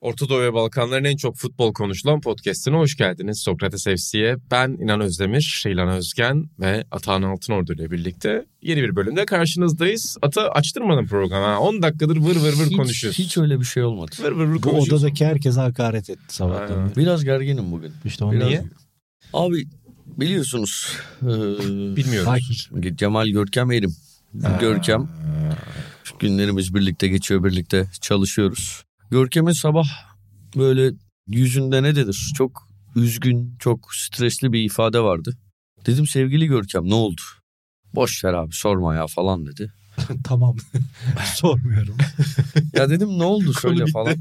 Orta Doğu ve Balkanların en çok futbol konuşulan podcastine hoş geldiniz. Sokrates FC'ye ben İnan Özdemir, İlhan Özgen ve Atahan Altınordu ile birlikte yeni bir bölümde karşınızdayız. Ata açtırmadım programı. ha. 10 dakikadır vır vır vır Hiç, konuşuyoruz. hiç öyle bir şey olmadı. Vır vır vır Bu odadaki herkese hakaret etti sabahtan. Aynen. Biraz gerginim bugün. İşte onu Biraz... Niye? Abi biliyorsunuz. eee, Bilmiyoruz. Hayır. Cemal Görkem Erim. Görkem. Günlerimiz birlikte geçiyor birlikte çalışıyoruz. Görkem'in sabah böyle yüzünde ne denir? Çok üzgün, çok stresli bir ifade vardı. Dedim sevgili Görkem ne oldu? Boş ver abi sorma ya falan dedi. tamam. Sormuyorum. Ya dedim ne oldu Konu bitti. falan.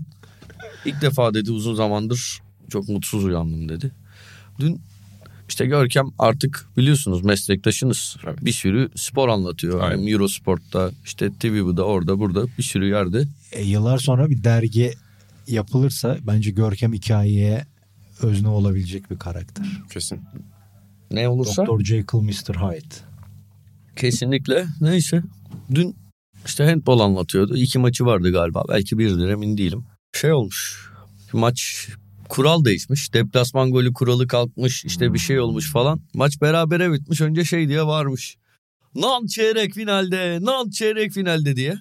İlk defa dedi uzun zamandır çok mutsuz uyandım dedi. Dün işte Görkem artık biliyorsunuz meslektaşınız. Evet. Bir sürü spor anlatıyor. Aynen. Hem Eurosport'ta işte TV'de orada burada bir sürü yerde. E, yıllar sonra bir dergi yapılırsa bence Görkem hikayeye özne olabilecek bir karakter. Kesin. Ne olursa Dr. Jekyll Mr. Hyde. kesinlikle neyse. Dün işte handball anlatıyordu. İki maçı vardı galiba. Belki birdir emin değilim. Şey olmuş. Maç kural değişmiş. Deplasman golü kuralı kalkmış. işte bir şey olmuş falan. Maç berabere bitmiş. Önce şey diye varmış. Nan çeyrek finalde, nan çeyrek finalde diye.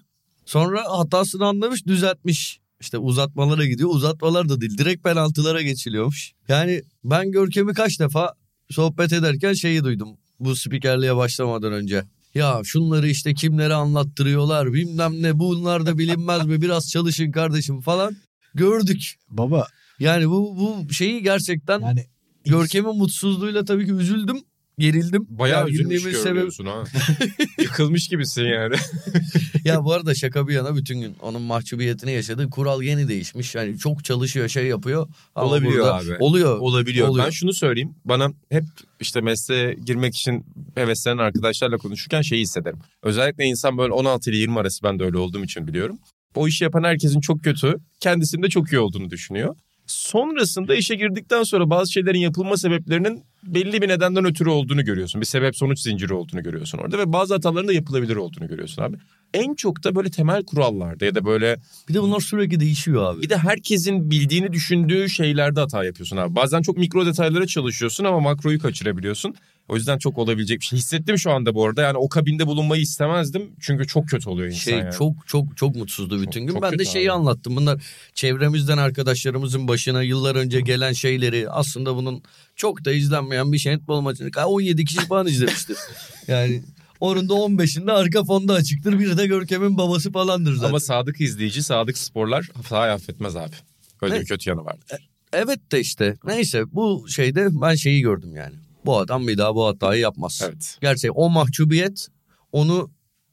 Sonra hatasını anlamış, düzeltmiş. İşte uzatmalara gidiyor. Uzatmalar da değil. Direkt penaltılara geçiliyormuş. Yani ben Görkem'i kaç defa sohbet ederken şeyi duydum. Bu spikerliğe başlamadan önce. Ya şunları işte kimlere anlattırıyorlar bilmem ne bunlar da bilinmez mi biraz çalışın kardeşim falan. Gördük. Baba Yani bu bu şeyi gerçekten yani Görkem'in mutsuzluğuyla tabii ki üzüldüm. Gerildim. Bayağı üzülmüş Gerginliğimin sebebi- görünüyorsun ha. Yıkılmış gibisin yani. ya bu arada şaka bir yana bütün gün onun mahcubiyetini yaşadı. Kural yeni değişmiş. Yani çok çalışıyor şey yapıyor. Ama Olabiliyor burada- abi. Oluyor. Olabiliyor. Oluyor. Ben şunu söyleyeyim. Bana hep işte mesleğe girmek için heveslenen arkadaşlarla konuşurken şeyi hissederim. Özellikle insan böyle 16 ile 20 arası ben de öyle olduğum için biliyorum. O işi yapan herkesin çok kötü, kendisinde çok iyi olduğunu düşünüyor. Sonrasında işe girdikten sonra bazı şeylerin yapılma sebeplerinin belli bir nedenden ötürü olduğunu görüyorsun. Bir sebep sonuç zinciri olduğunu görüyorsun orada ve bazı hataların da yapılabilir olduğunu görüyorsun abi. En çok da böyle temel kurallarda ya da böyle Bir de bunlar sürekli değişiyor abi. bir de herkesin bildiğini düşündüğü şeylerde hata yapıyorsun abi. Bazen çok mikro detaylara çalışıyorsun ama makroyu kaçırabiliyorsun. O yüzden çok olabilecek bir şey. Hissettim şu anda bu arada. Yani o kabinde bulunmayı istemezdim. Çünkü çok kötü oluyor insan şey yani. çok çok çok mutsuzdu bütün Çok- gün. çok ben de şeyi abi. anlattım. Bunlar çevremizden arkadaşlarımızın başına yıllar önce gelen şeyleri aslında bunun çok da izlenmeyen bir şey handball maçını 17 kişi falan izlemiştir. yani onun da 15'inde arka fonda açıktır. Biri de Görkem'in babası falandır zaten. Ama sadık izleyici, sadık sporlar hatayı affetmez abi. Öyle bir Evet. kötü yanı vardır. Evet de işte neyse bu şeyde ben şeyi gördüm yani. Bu adam bir daha bu hatayı yapmaz. Evet. Gerçi o mahcubiyet onu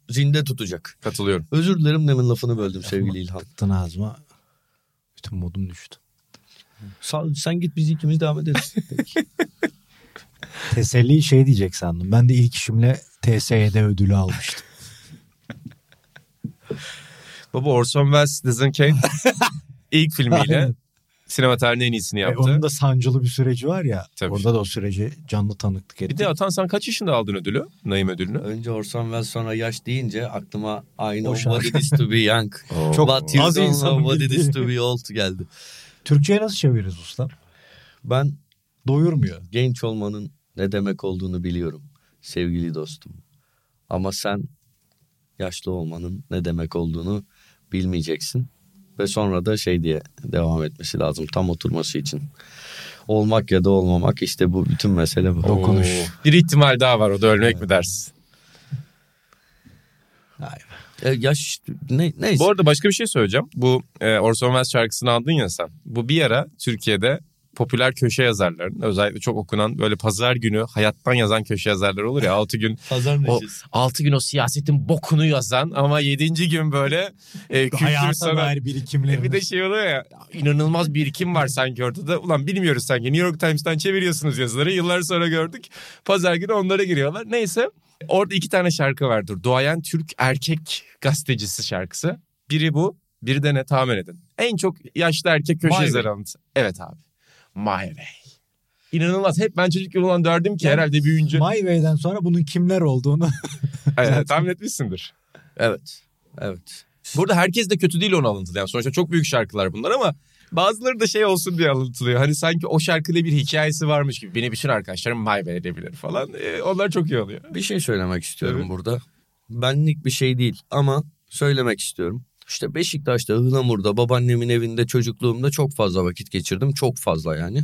zinde tutacak. Katılıyorum. Özür dilerim demin lafını böldüm sevgili İlhan. tıktın ağzıma. Bütün modum düştü. Sa- sen git biz ikimiz devam ederiz. Teselli şey diyecek sandım. Ben de ilk işimle TSE'de ödülü almıştım. Baba Orson Welles Citizen Kane ilk filmiyle Aynen. Sinema tarihinin en iyisini E, yaptı. onun da sancılı bir süreci var ya. Tabii. Orada da o süreci canlı tanıklık etti. Bir de Atan sen kaç yaşında aldın ödülü? Naim ödülünü? Önce Orson Welles sonra yaş deyince aklıma I know O what it is to be young. Çok But you az don't insanın know what it is to be old geldi. Türkçe'ye nasıl çeviririz usta? Ben Doyurmuyor. genç olmanın ne demek olduğunu biliyorum sevgili dostum. Ama sen yaşlı olmanın ne demek olduğunu bilmeyeceksin. Ve sonra da şey diye devam etmesi lazım tam oturması için. Olmak ya da olmamak işte bu bütün mesele bu. Dokunuş. Bir ihtimal daha var o da ölmek mi dersin? Vay E, yaş ne, neyse. Bu arada başka bir şey söyleyeceğim. Bu e, Orson Welles şarkısını andın ya sen. Bu bir ara Türkiye'de popüler köşe yazarların özellikle çok okunan böyle pazar günü hayattan yazan köşe yazarları olur ya 6 gün Pazar o neşesi. 6 gün o siyasetin bokunu yazan ama 7. gün böyle e, kültür sanat dair birikimlerimiz. bir de şey oluyor ya inanılmaz birikim var sanki ortada. Ulan bilmiyoruz sanki New York Times'tan çeviriyorsunuz yazıları. Yıllar sonra gördük. Pazar günü onlara giriyorlar. Neyse Orada iki tane şarkı vardır. Doğayan Türk erkek gazetecisi şarkısı. Biri bu, biri de ne tahmin edin. En çok yaşlı erkek köşe yazarı. Evet abi. My Way. İnanılmaz. Hep ben çocukken olan derdim ki Yani herhalde büyüyünce. My Way'den sonra bunun kimler olduğunu Evet, tahmin etmişsindir. Evet. Evet. Burada herkes de kötü değil onu alıntılı. Yani sonuçta çok büyük şarkılar bunlar ama bazıları da şey olsun diye alıntılıyor. Hani sanki o şarkıyla bir hikayesi varmış gibi. Beni bütün arkadaşlarım my way edebilir falan. Ee, onlar çok iyi oluyor. Bir şey söylemek istiyorum Evet. burada. Benlik bir şey değil ama söylemek istiyorum. İşte Beşiktaş'ta, Ihlamur'da, babaannemin evinde çocukluğumda çok fazla vakit geçirdim. Çok fazla yani.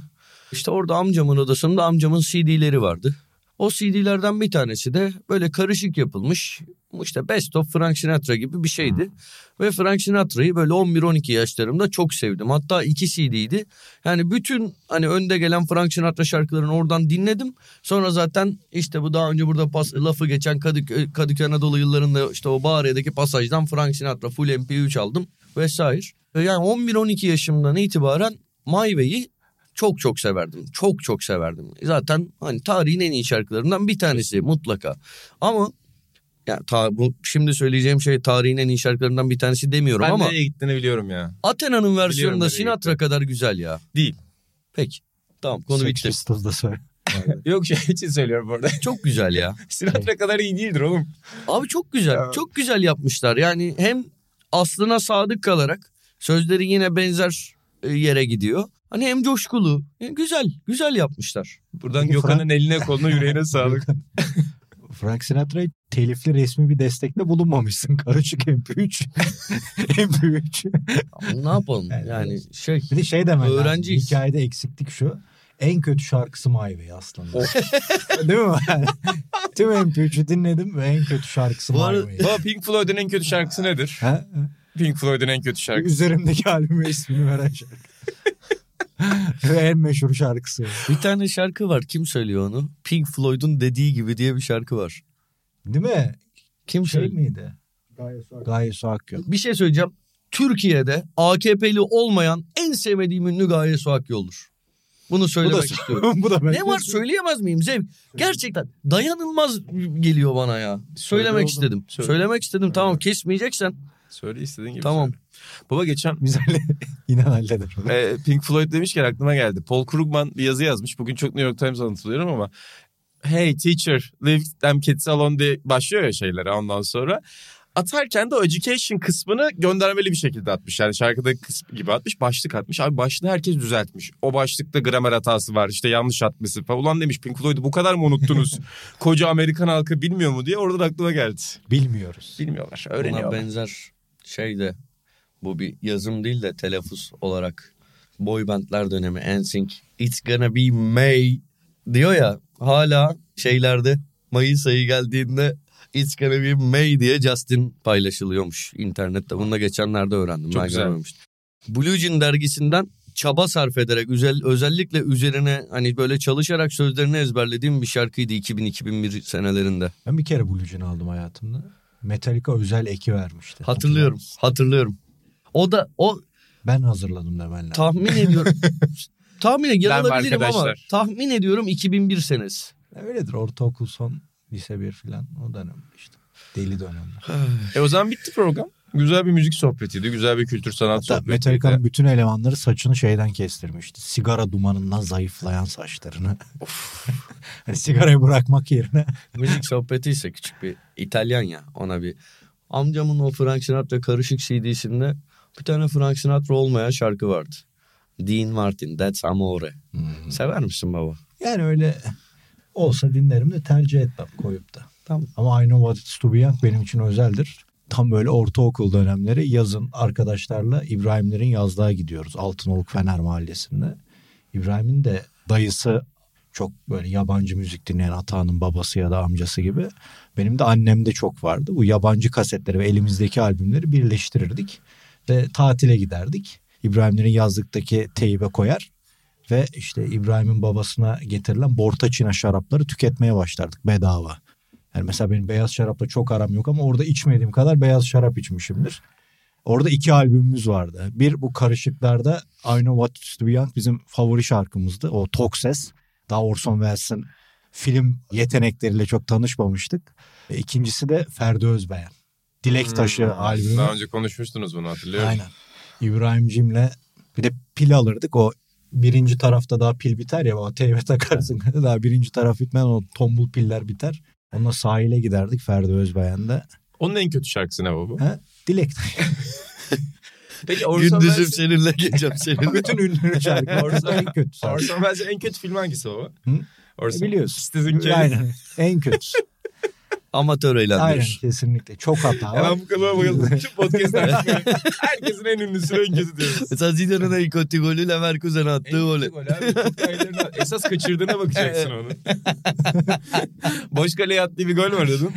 İşte orada amcamın odasında amcamın CD'leri vardı. O CD'lerden bir tanesi de böyle karışık yapılmış. işte Best of Frank Sinatra gibi bir şeydi. Ve Frank Sinatra'yı böyle 11-12 yaşlarımda çok sevdim. Hatta iki CD'ydi. Yani bütün hani önde gelen Frank Sinatra şarkılarını oradan dinledim. Sonra zaten işte bu daha önce burada pas, lafı geçen Kadıköy, Kadıköy Anadolu yıllarında işte o Bağrı'daki pasajdan Frank Sinatra full MP3 aldım vesaire. Ve Yani 11-12 yaşımdan itibaren My Way'i çok çok severdim. Çok çok severdim. Zaten hani tarihin en iyi şarkılarından bir tanesi mutlaka. Ama yani ta, bu şimdi söyleyeceğim şey tarihin en iyi şarkılarından bir tanesi demiyorum Ben ama nereye gittiğini biliyorum ya. Athena'nın versiyonu da nereye Sinatra gitti. kadar güzel ya. Değil. Peki. Tamam konu Sex bitti. Pistols'da söyle. Yok şey için söylüyorum burada. Çok güzel ya. Sinatra kadar iyi değildir oğlum. Abi çok güzel. Ya. Çok güzel yapmışlar. Yani hem aslına sadık kalarak sözleri yine benzer e, yere gidiyor. Hani hem coşkulu. Yani güzel. Güzel yapmışlar. Buradan Peki Gökhan'ın eline koluna yüreğine sağlık. Frank Sinatra'ya telifli resmi bir destekte bulunmamışsın. Karışık MP3. MP3. Ama ne yapalım? Evet, yani şey Bir de şey demen lazım. Öğrenciyiz. Hikayede eksiklik şu. En kötü şarkısı My Way aslında. Değil mi? Yani Tüm MP3'ü dinledim ve en kötü şarkısı Bu My arada- Way. Baba Pink Floyd'un en kötü şarkısı nedir? Ha? Pink Floyd'un en kötü şarkısı. Üzerimdeki albüme ismini veren şarkı. Ve en meşhur şarkısı. bir tane şarkı var. Kim söylüyor onu? Pink Floyd'un dediği gibi diye bir şarkı var. Değil mi? Kim Şey söylüyor? miydi? Gaye Su Akyol. Bir şey söyleyeceğim. Türkiye'de AKP'li olmayan en sevmediğim ünlü Gaye Su Akyol'dur. Bunu söylemek istiyorum. Bu da. Ne var söyleyemez miyim Zevk? Gerçekten dayanılmaz geliyor bana ya. Söylemek oğlum, istedim. söyle. Söylemek istedim tamam kesmeyeceksen. Söyle istediğin gibi Tamam. söyle. Baba geçen halle- inan halleder. e, Pink Floyd demişken aklıma geldi. Paul Krugman bir yazı yazmış. Bugün çok New York Times anlatılıyorum ama Hey teacher leave them kids alone diye başlıyor ya şeylere ondan sonra. Atarken de o education kısmını göndermeli bir şekilde atmış. Yani şarkıdaki kısmı gibi atmış. Başlık atmış. Abi başlığı herkes düzeltmiş. O başlıkta gramer hatası var. işte yanlış atmışsın falan. Ulan demiş Pink Floyd'u bu kadar mı unuttunuz? Koca Amerikan halkı bilmiyor mu diye oradan aklıma geldi. Bilmiyoruz. Bilmiyorlar. Buna Öğreniyorlar. benzer şey de bu bir yazım değil de telaffuz olarak boy bandlar dönemi NSYNC It's gonna be May diyor ya hala şeylerde Mayıs ayı geldiğinde It's gonna be May diye Justin paylaşılıyormuş internette. Bunu da geçenlerde öğrendim. Çok ben güzel. görmemiştim. Blue Jean dergisinden çaba sarf ederek özel, özellikle üzerine hani böyle çalışarak sözlerini ezberlediğim bir şarkıydı 2000-2001 senelerinde. Ben bir kere Blue Jean aldım hayatımda. Metallica özel eki vermişti. Hatırlıyorum, hatırlıyorum. O da o Ben hazırladım demen lazım. tahmin ediyorum. tahmin yanılabilirim ama tahmin ediyorum 2001 senesi. Öyledir ortaokul son lise bir filan o dönem işte. Deli dönemler. E o zaman bitti program. Güzel bir müzik sohbetiydi. Güzel bir kültür sanat Hatta sohbetiydi. Metallica'nın bütün elemanları saçını şeyden kestirmişti. Sigara dumanından zayıflayan saçlarını. hani sigarayı bırakmak yerine. Müzik sohbeti ise küçük bir İtalyan ya ona bir. Amcamın o Frank Sinatra karışık CD'sinde bir tane Frank Sinatra olmayan şarkı vardı. Dean Martin, That's Amore. Sever misin baba? Yani öyle olsa dinlerim de tercih etmem koyup da. Tamam. Ama I Know What It's To Be Young benim için özeldir. Tam böyle ortaokul dönemleri yazın arkadaşlarla İbrahimlerin yazlığa gidiyoruz. Altınoluk Fener Mahallesi'nde. İbrahim'in de dayısı çok böyle yabancı müzik dinleyen Atağan'ın babası ya da amcası gibi. Benim de annemde çok vardı. Bu yabancı kasetleri ve elimizdeki albümleri birleştirirdik. Ve tatile giderdik. İbrahimlerin yazlıktaki teybe koyar. Ve işte İbrahim'in babasına getirilen Bortaçina şarapları tüketmeye başlardık bedava. Yani mesela benim beyaz şarapla çok aram yok ama orada içmediğim kadar beyaz şarap içmişimdir. Orada iki albümümüz vardı. Bir bu karışıklarda I Know What To Be Young bizim favori şarkımızdı. O tok ses. Daha Orson Welles'in film yetenekleriyle çok tanışmamıştık. İkincisi de Ferdi Özbeğen. Dilek Taşı Hmm, albümü. Daha önce konuşmuştunuz bunu hatırlıyorum. Aynen. İbrahim'cimle bir de pil alırdık. O birinci tarafta daha pil biter ya. O teyve takarsın. daha birinci taraf bitmeden o tombul piller biter. Onunla sahile giderdik Ferdi Özbeğen'de. Onun en kötü şarkısı ne baba? Ha? Dilek. Peki Orson Gündüzüm Welles- seninle geçeceğim seninle. Bütün ünlü şarkılar en kötüsü. Orson Welles'in en kötü filmi hangisi baba? Hı? Orson. E, biliyorsun. Kane. Aynen. En kötüsü. Amatör Aynen eğlendirir. kesinlikle. Çok hata var. ben bu kalıba bayıldım. Şu podcast'ten herkesin en ünlüsü en kötü diyoruz. Mesela Zidane'ın en kötü golü Leverkusen'e attığı En golü. kötü gol abi. Esas kaçırdığına bakacaksın onu. Boş kaleye attığı bir gol var dedim.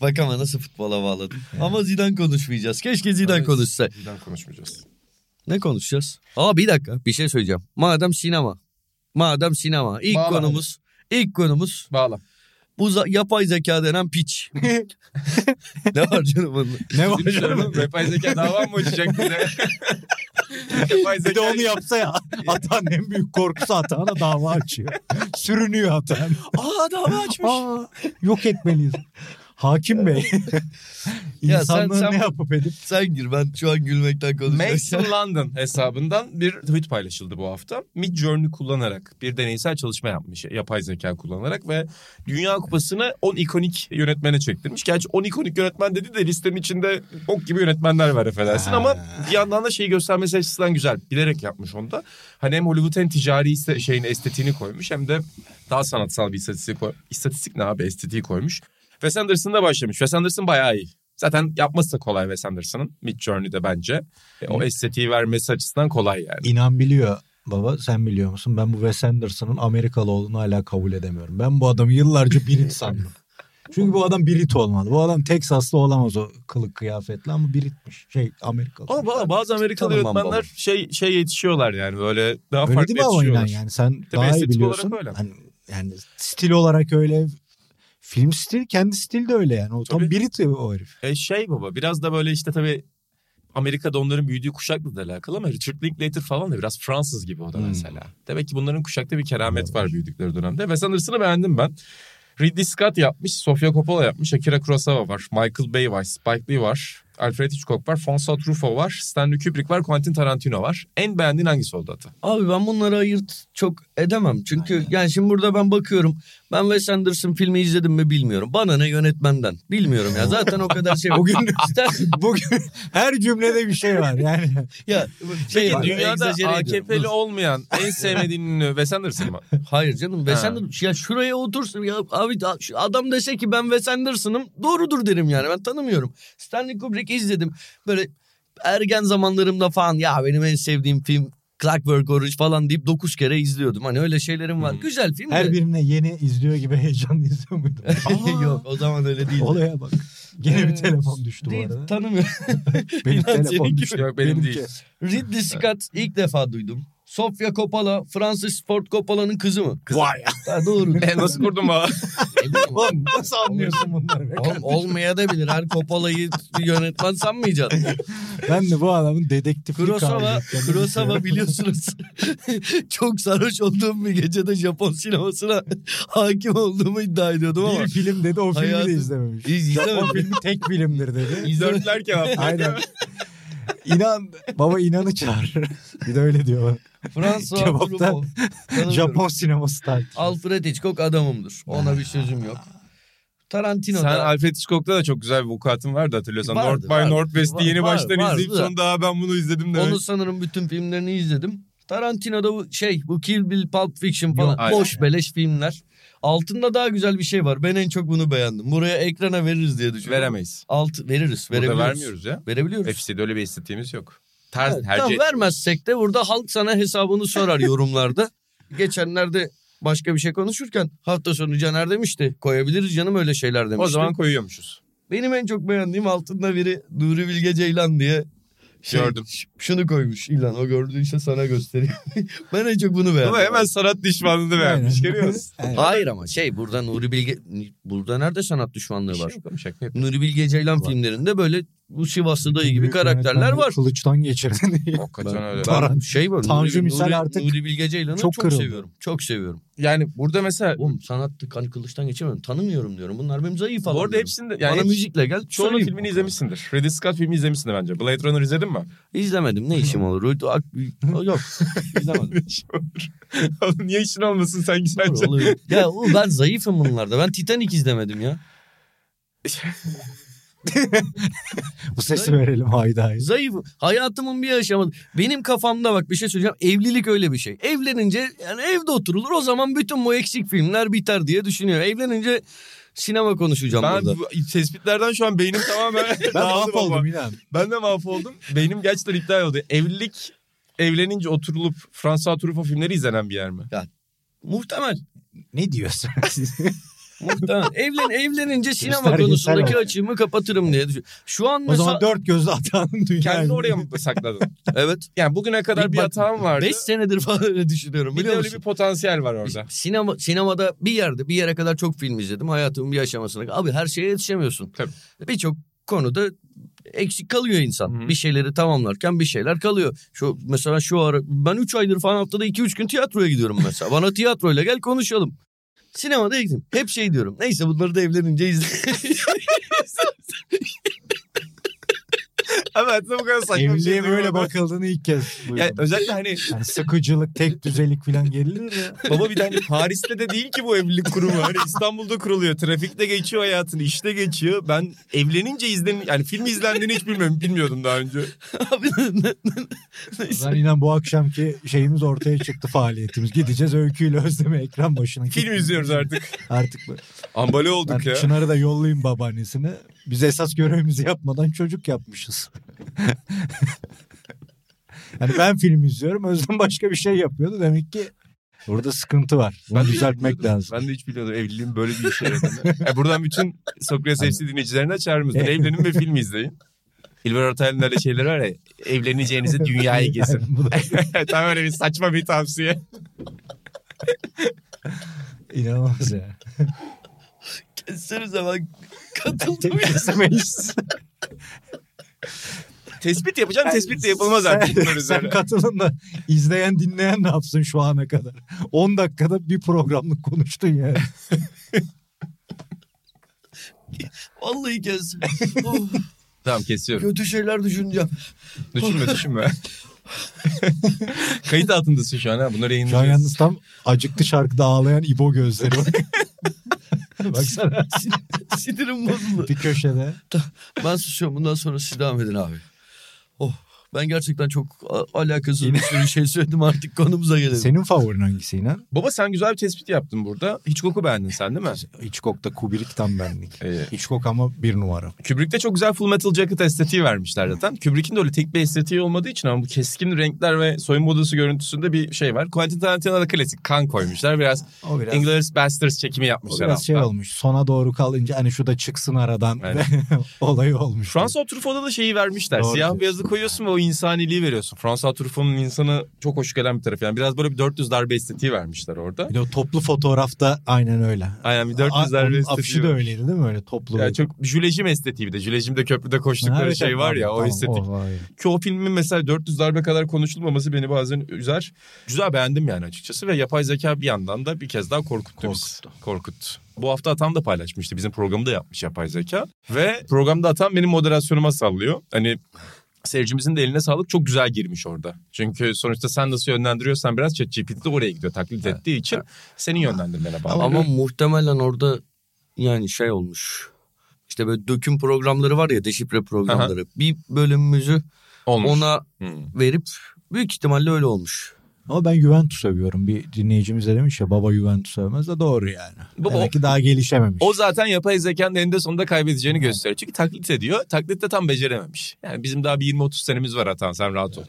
Bak ama nasıl futbola bağladım. Ama Zidane konuşmayacağız. Keşke Zidane konuşsa. Bizden konuşmayacağız. Ne konuşacağız? Aa bir dakika bir şey söyleyeceğim. Madem sinema. Madem sinema. İlk Bağla konumuz. ilk konumuz Bağla. Bu za- yapay zeka denen piç. ne var canım bunun? Ne var canım? canım yapay zeka dava mı açacak bize? yapay Bir de zeka onu yapsa ya. Atan en büyük korkusu Atahan'a dava açıyor. Sürünüyor Atan. Aa dava açmış. Aa, yok etmeliyiz. Hakim Bey. Ya sen- sen- ne yapıp edip Sen gir ben şu an gülmekten konuşuyorum. Mason London hesabından bir tweet paylaşıldı bu hafta. Mid Journey kullanarak bir deneysel çalışma yapmış yapay zeka kullanarak ve Dünya Kupası'nı 10 ikonik yönetmene çektirmiş. Gerçi 10 ikonik yönetmen dedi de listenin içinde ok gibi yönetmenler var affedersin ama bir yandan da şeyi göstermesi açısından güzel. Bilerek yapmış onu da. Hani hem Hollywood hem ticari şeyin estetiğini koymuş hem de daha sanatsal bir istatistik. İstatistik ne abi estetiği koymuş. Wes Anderson'da başlamış. Wes Anderson bayağı iyi. Zaten yapması da kolay Wes Anderson'ın. Mid Journey'de bence. E, o estetiği vermesi açısından kolay yani. inan biliyor baba sen biliyor musun? Ben bu Wes Anderson'ın Amerikalı olduğunu hala kabul edemiyorum. Ben bu adamı yıllarca Brit sandım. Çünkü bu adam Brit olmalı. Bu adam Teksaslı olamaz o kılık kıyafetle ama Britmiş. Şey Amerikalı. Ama ba- bazı Amerikalı yönetmenler baba. şey şey yetişiyorlar yani böyle daha Öyle farklı değil mi ama yetişiyorlar. yani sen Tabii daha iyi biliyorsun. olarak öyle. Hani, yani stil olarak öyle. Film stil kendi stil de öyle yani. O tam Tabii. Brit o herif. E şey baba biraz da böyle işte tabii Amerika'da onların büyüdüğü kuşakla da alakalı ama Richard Linklater falan da biraz Fransız gibi o da Hmm. mesela. Demek ki bunların kuşakta bir keramet var büyüdükleri dönemde. Wes Anderson'ı beğendim ben. Ridley Scott yapmış, Sofia Coppola yapmış, Akira Kurosawa var, Michael Bay var, Spike Lee var, Alfred Hitchcock var, François Truffaut var, Stanley Kubrick var, Quentin Tarantino var. En beğendiğin hangisi oldu Ata? Abi ben bunları ayırt çok edemem. Çünkü yani şimdi burada ben bakıyorum. Ben Wes Anderson filmi izledim mi bilmiyorum. Bana ne yönetmenden. Bilmiyorum ya. Zaten o kadar şey. Bugün İster- bugün her cümlede bir şey var yani. ya şey Peki dünyada ediyorum. AKP'li olmayan en sevmediğin Wes Anderson mı? Hayır canım Wes Ha. Anderson ya şuraya otursun ya abi adam dese ki ben Wes Anderson'ım doğrudur derim yani ben tanımıyorum. Stanley Kubrick izledim böyle ergen zamanlarımda falan ya benim en sevdiğim film Clockwork Orange falan deyip dokuz kere izliyordum. Hani öyle şeylerim var. Hmm. Güzel film Her de. birine yeni izliyor gibi heyecanlı izliyor muydun? Yok o zaman öyle değil. Olaya bak. Gene bir telefon düştü bu Değil, arada. tanımıyorum. Benim İnan telefon düştü. Yok, benim Benimki. değil. Ridley Scott ilk defa duydum. Sofia Coppola, Francis Ford Coppola'nın kızı mı? Vay. Ha, doğru. E, nasıl? Ne bileyim, Oğlum nasıl anlıyorsun bunları? Oğlum, olmaya da bilir. Her Coppola'yı yönetmen sanmayacaksın. Ben de bu adamın dedektiflik Kurosawa, Kurosawa biliyorsunuz. çok sarhoş olduğum bir gecede Japon sinemasına hakim olduğumu iddia ediyordum ama. Bir film dedi o filmi de Hayatım- izlememiş. İz- Japon izlemedim. filmi tek filmdir dedi. Dörtler kebap. Aynen. İnan baba inanı çağır. Bir de öyle diyor. François Kebapta Truffaut. Tanımıyorum. Japon sineması tartışıyor. Alfred Hitchcock adamımdır. Ona bir sözüm yok. Tarantino Sen Alfred Hitchcock'ta da çok güzel bir vukuatın vardı hatırlıyorsan. Vardı, North by vardı. Northwest'i yeni var- baştan vardı izleyip sonra daha ben bunu izledim demek. Onu sanırım bütün filmlerini izledim. Tarantino'da bu şey bu Kill Bill, Pulp Fiction falan Yok, aynen. boş beleş filmler. Altında daha güzel bir şey var. Ben en çok bunu beğendim. Buraya ekrana veririz diye düşünüyorum. Veremeyiz. Alt veririz, Burada verebiliyoruz. vermiyoruz ya. Verebiliyoruz. FC'de öyle bir istediğimiz yok. Tarz Evet, tercih tamam, vermezsek de burada halk sana hesabını sorar yorumlarda. Geçenlerde başka bir şey konuşurken hafta sonu Caner demişti. Koyabiliriz canım öyle şeyler demişti. O zaman koyuyormuşuz. Benim en çok beğendiğim altında biri Nuri Bilge Ceylan diye şey, Gördüm. Şunu koymuş İlan o gördüğün işte sana göstereyim. ben en çok bunu beğendim. Ama hemen sanat düşmanlığını beğenmiş. Görüyor musun? Hayır ama şey burada Nuri Bilge burada nerede sanat düşmanlığı şey var? yok ama şaka. Nuri Bilge Ceylan Var. filmlerinde böyle bu Sivaslı dayı gibi karakterler var. Kılıçtan geçirdin diye. Hakikaten öyle. Taran- şey var. Tanju Nuri, misal Nuri, artık Nuri Bilge Ceylan'ı çok çok, kırıldı. seviyorum. Çok seviyorum. Yani burada mesela Oğlum sanattı hani kılıçtan geçemiyorum. Tanımıyorum diyorum. Bunlar benim zayıf bu alanlarım. arada hepsinde Bana yani müzikle gel. çoğunun filmini izlemişsindir. Ridley Scott filmi izlemişsindir bence. Blade Runner izledin mi? İzlemedim. Ne işim olur? Yok. İzlemedim. Oğlum Niye işin olmasın sen? Oluyor. ya oğlum ben zayıfım bunlarda. Ben Titanic izlemedim ya. Bu sesi verelim haydi Zayıfım. Hayatımın bir aşaması. Benim kafamda bak bir şey söyleyeceğim. Evlilik öyle bir şey. Evlenince yani evde oturulur. O zaman bütün bu eksik filmler biter diye düşünüyor. Evlenince sinema konuşacağım Ben burada. bu tespitlerden şu an beynim tamamen Ben mahvoldum inan. Ben de mahvoldum. Beynim gerçekten iptal oldu. Evlilik evlenince oturulup François Truffaut filmleri izlenen bir yer mi? Muhtemel. Ne diyorsun? Muhtemel. Evlen, evlenince sinema Göstergesel konusundaki açığımı kapatırım diye düşünüyorum. Şu an o mesela... zaman dört gözlü hatanın dünya. Kendini oraya mı sakladın? Evet. Yani bugüne kadar Bir bir hatam vardı. 5 senedir falan öyle düşünüyorum bir de biliyor öyle bir potansiyel var orada. Sinema, sinemada bir yerde bir yere kadar çok film izledim. Hayatımın bir aşamasına. Abi her şeye yetişemiyorsun. Tabii. Birçok konuda eksik kalıyor insan. Hı hı. Bir şeyleri tamamlarken bir şeyler kalıyor. Şu mesela şu ara ben 3 aydır falan haftada 2-3 gün tiyatroya gidiyorum mesela. Bana tiyatroyla gel konuşalım. Sinemada gittim. Hep şey diyorum. Neyse bunları da evlenince izle. Evet bu kadar saçma bir şey böyle duymadım. bakıldığını ilk kez duydum. Yani özellikle hani Yani sıkıcılık, tek düzelik falan gerilir ya. baba bir de hani Paris'te de değil ki bu evlilik kurumu. Hani İstanbul'da kuruluyor. Trafikte geçiyor hayatını, işte geçiyor. Ben evlenince izlen yani film izlendiğini hiç bilmiyorum, bilmiyordum daha önce. Abi, Ben inan bu akşamki şeyimiz ortaya çıktı faaliyetimiz. Gideceğiz öyküyle özleme ekran başına. Film izliyoruz artık. Artık bu. Ambale Ben olduk ya. Çınar'ı da yollayayım babaannesine. Biz esas görevimizi yapmadan çocuk yapmışız. yani ben film izliyorum. Özlem başka bir şey yapıyordu. Demek ki burada sıkıntı var. Bunu hiç düzeltmek lazım. Ben de hiç bilmiyordum evliliğin böyle bir işe yaradığını. Yani buradan bütün Sokrates FC dinleyicilerine çağrımızdır. Evlenin ve film izleyin. İlber Ortaylı'nın öyle şeyleri var ya. Evleneceğinizi dünyayı gezin. Tam öyle bir saçma bir tavsiye. inanılmaz ya. Kessenize ben katıldım. Kesemeyiz. Tespit yapacağım. Tespit de yapılmaz artık bunlar Sen, katılın da izleyen dinleyen ne yapsın şu ana kadar? 10 dakikada bir programlık konuştun yani. Vallahi kes. Oh, Tamam kesiyorum. kötü şeyler düşüneceğim. Düşünme düşünme. Kayıt altındasın şu an ha. Bunları Şu an yalnız tam acıktı şarkıda ağlayan İbo gözleri bak. Baksana Sinirim bozuldu. bir köşede. Ben susuyorum. Bundan sonra siz devam edin abi. Oh. Ben gerçekten çok alakasız bir sürü şey söyledim artık konumuza gelelim. Senin favorin hangisi İnan? Baba sen güzel bir tespit yaptın burada. Hitchcock'u beğendin sen değil mi? Hitchcock'ta Kubrick tam benlik. Ee, Hitchcock ama bir numara. Kubrick'te çok güzel Full Metal Jacket estetiği vermişler zaten. Kubrick'in de öyle tek bir estetiği olmadığı için ama bu keskin renkler ve soyunma odası görüntüsünde bir şey var. Quentin Tarantino'da klasik kan koymuşlar. Biraz, O biraz, Inglourious Basterds çekimi o yapmışlar. biraz şey olmuş. Sona doğru kalınca hani şu da çıksın aradan Aynen. olayı olmuş. François Truffaut'da da şeyi vermişler. Doğru Siyah beyazı koyuyorsun ve o insaniliği veriyorsun. François Truffaut'un insanı çok hoş gelen bir tarafı. Yani biraz böyle bir 400 darbe estetiği vermişler orada. Bir de o toplu fotoğrafta aynen öyle. Aynen bir 400 A- darbe estetiği. Afişi de öyleydi değil mi öyle toplu? Yani çok jülejim estetiği bir de. Jülejimde köprüde koştukları evet, şey var ya tamam, o estetik. o var ya. Ki o filmin mesela 400 darbe kadar konuşulmaması beni bazen üzer. Güzel beğendim yani açıkçası ve yapay zeka bir yandan da bir kez daha korkuttu. Korkuttu. Korkuttu. Bu hafta Atam da paylaşmıştı. Bizim programı da yapmış yapay zeka. Ve programda Atam benim moderasyonuma sallıyor. Hani seyircimizin de eline sağlık çok güzel girmiş orada. Çünkü sonuçta sen nasıl yönlendiriyorsan biraz ChatGPT de oraya gidiyor taklit ettiği için senin yönlendirmene bağlı. Ama muhtemelen orada yani şey olmuş. İşte böyle döküm programları var ya deşifre programları. Bir bölümümüzü Olmuş. ona Hmm. verip büyük ihtimalle öyle olmuş. Ama ben Juventus övüyorum. Bir dinleyicimiz de demiş ya baba Juventus övmez de doğru yani. Baba, Demek ki daha gelişememiş. O zaten yapay zekanın eninde sonunda kaybedeceğini gösteriyor. Çünkü taklit ediyor. Taklitte tam becerememiş. Yani bizim daha bir 20-30 senemiz var Atan sen rahat ol.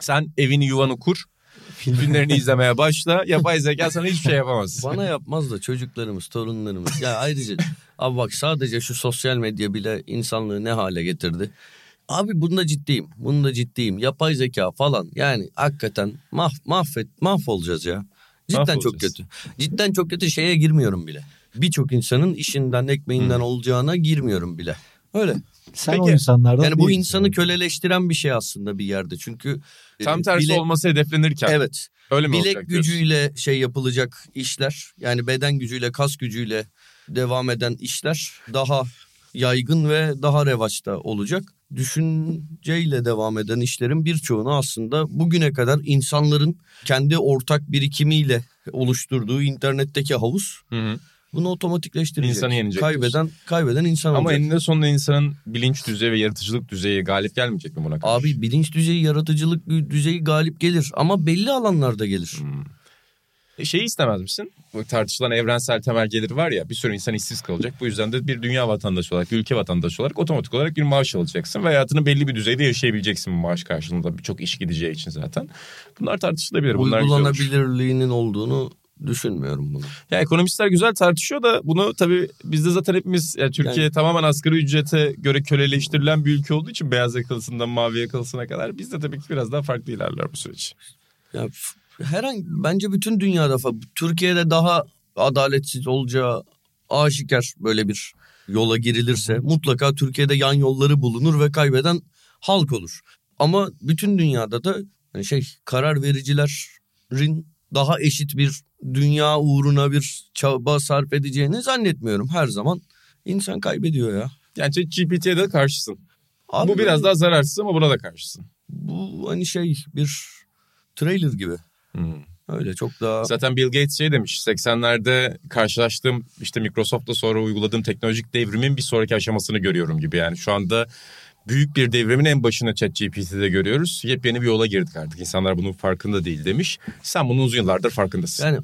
Sen evini yuvanı kur. Filmlerini izlemeye başla. Yapay zeka sana hiçbir şey yapamaz. Bana yapmaz da çocuklarımız, torunlarımız. Ya ayrıca abi bak sadece şu sosyal medya bile insanlığı ne hale getirdi. Abi bunda ciddiyim. Bunda ciddiyim. Yapay zeka falan. Yani hakikaten mah mahvet mahvolacağız ya. Cidden çok kötü. Cidden çok kötü şeye girmiyorum bile. Birçok insanın işinden, ekmeğinden olacağına girmiyorum bile. Öyle. Sen Peki. o insanlardan Yani bu insanı köleleştiren bir şey aslında bir yerde. Çünkü e, Tam tersi bilek- olması hedeflenirken. Evet. Öyle mi bilek olacak diyorsun? gücüyle şey yapılacak işler yani beden gücüyle kas gücüyle devam eden işler daha yaygın ve daha revaçta olacak. Düşünceyle devam eden işlerin birçoğunu aslında bugüne kadar insanların kendi ortak birikimiyle oluşturduğu internetteki havuz Hı hı. bunu otomatikleştirecek. İnsanı yenecek Kaybeden kaybeden insan Ama olacak. eninde sonunda insanın bilinç düzeyi ve yaratıcılık düzeyi galip gelmeyecek mi buna karşı? Abi bilinç düzeyi, yaratıcılık düzeyi galip gelir ama belli alanlarda gelir. Hmm. E, Şeyi istemez misin? Bu tartışılan evrensel temel gelir var ya bir sürü insan işsiz kalacak. Bu yüzden de bir dünya vatandaşı olarak, bir ülke vatandaşı olarak otomatik olarak bir maaş alacaksın. Ve hayatını belli bir düzeyde yaşayabileceksin bu maaş karşılığında. Birçok iş gideceği için zaten. Bunlar tartışılabilir. Bunlar olur. Uygulanabilirliğinin olduğunu düşünmüyorum bunu. Ya ekonomistler güzel tartışıyor da bunu tabii bizde zaten hepimiz yani Türkiye Yani- tamamen asgari ücrete göre köleleştirilen bir ülke olduğu için beyaz yakalısından mavi yakalısına kadar bizde tabii ki biraz daha farklı ilerler bu süreç. Ya herhangi bence bütün dünyada fa- Türkiye'de daha adaletsiz olacağı aşikar böyle bir yola girilirse mutlaka Türkiye'de yan yolları bulunur ve kaybeden halk olur. Ama bütün dünyada da hani şey karar vericilerin daha eşit bir dünya uğruna bir çaba sarf edeceğini zannetmiyorum. Her zaman insan kaybediyor ya. Yani GPT'ye de karşısın. Abi bu biraz daha zararsız ama buna da karşısın. bu hani şey bir trailer gibi. Öyle çok daha Zaten Bill Gates şey demiş 80'lerde karşılaştığım işte Microsoft'la sonra uyguladığım teknolojik devrimin bir sonraki aşamasını görüyorum gibi yani. Şu anda büyük bir devrimin en başını ChatGPT'de görüyoruz. Yepyeni bir yola girdik artık. İnsanlar bunun farkında değil demiş. Sen bunun uzun yıllardır farkındasın. Yani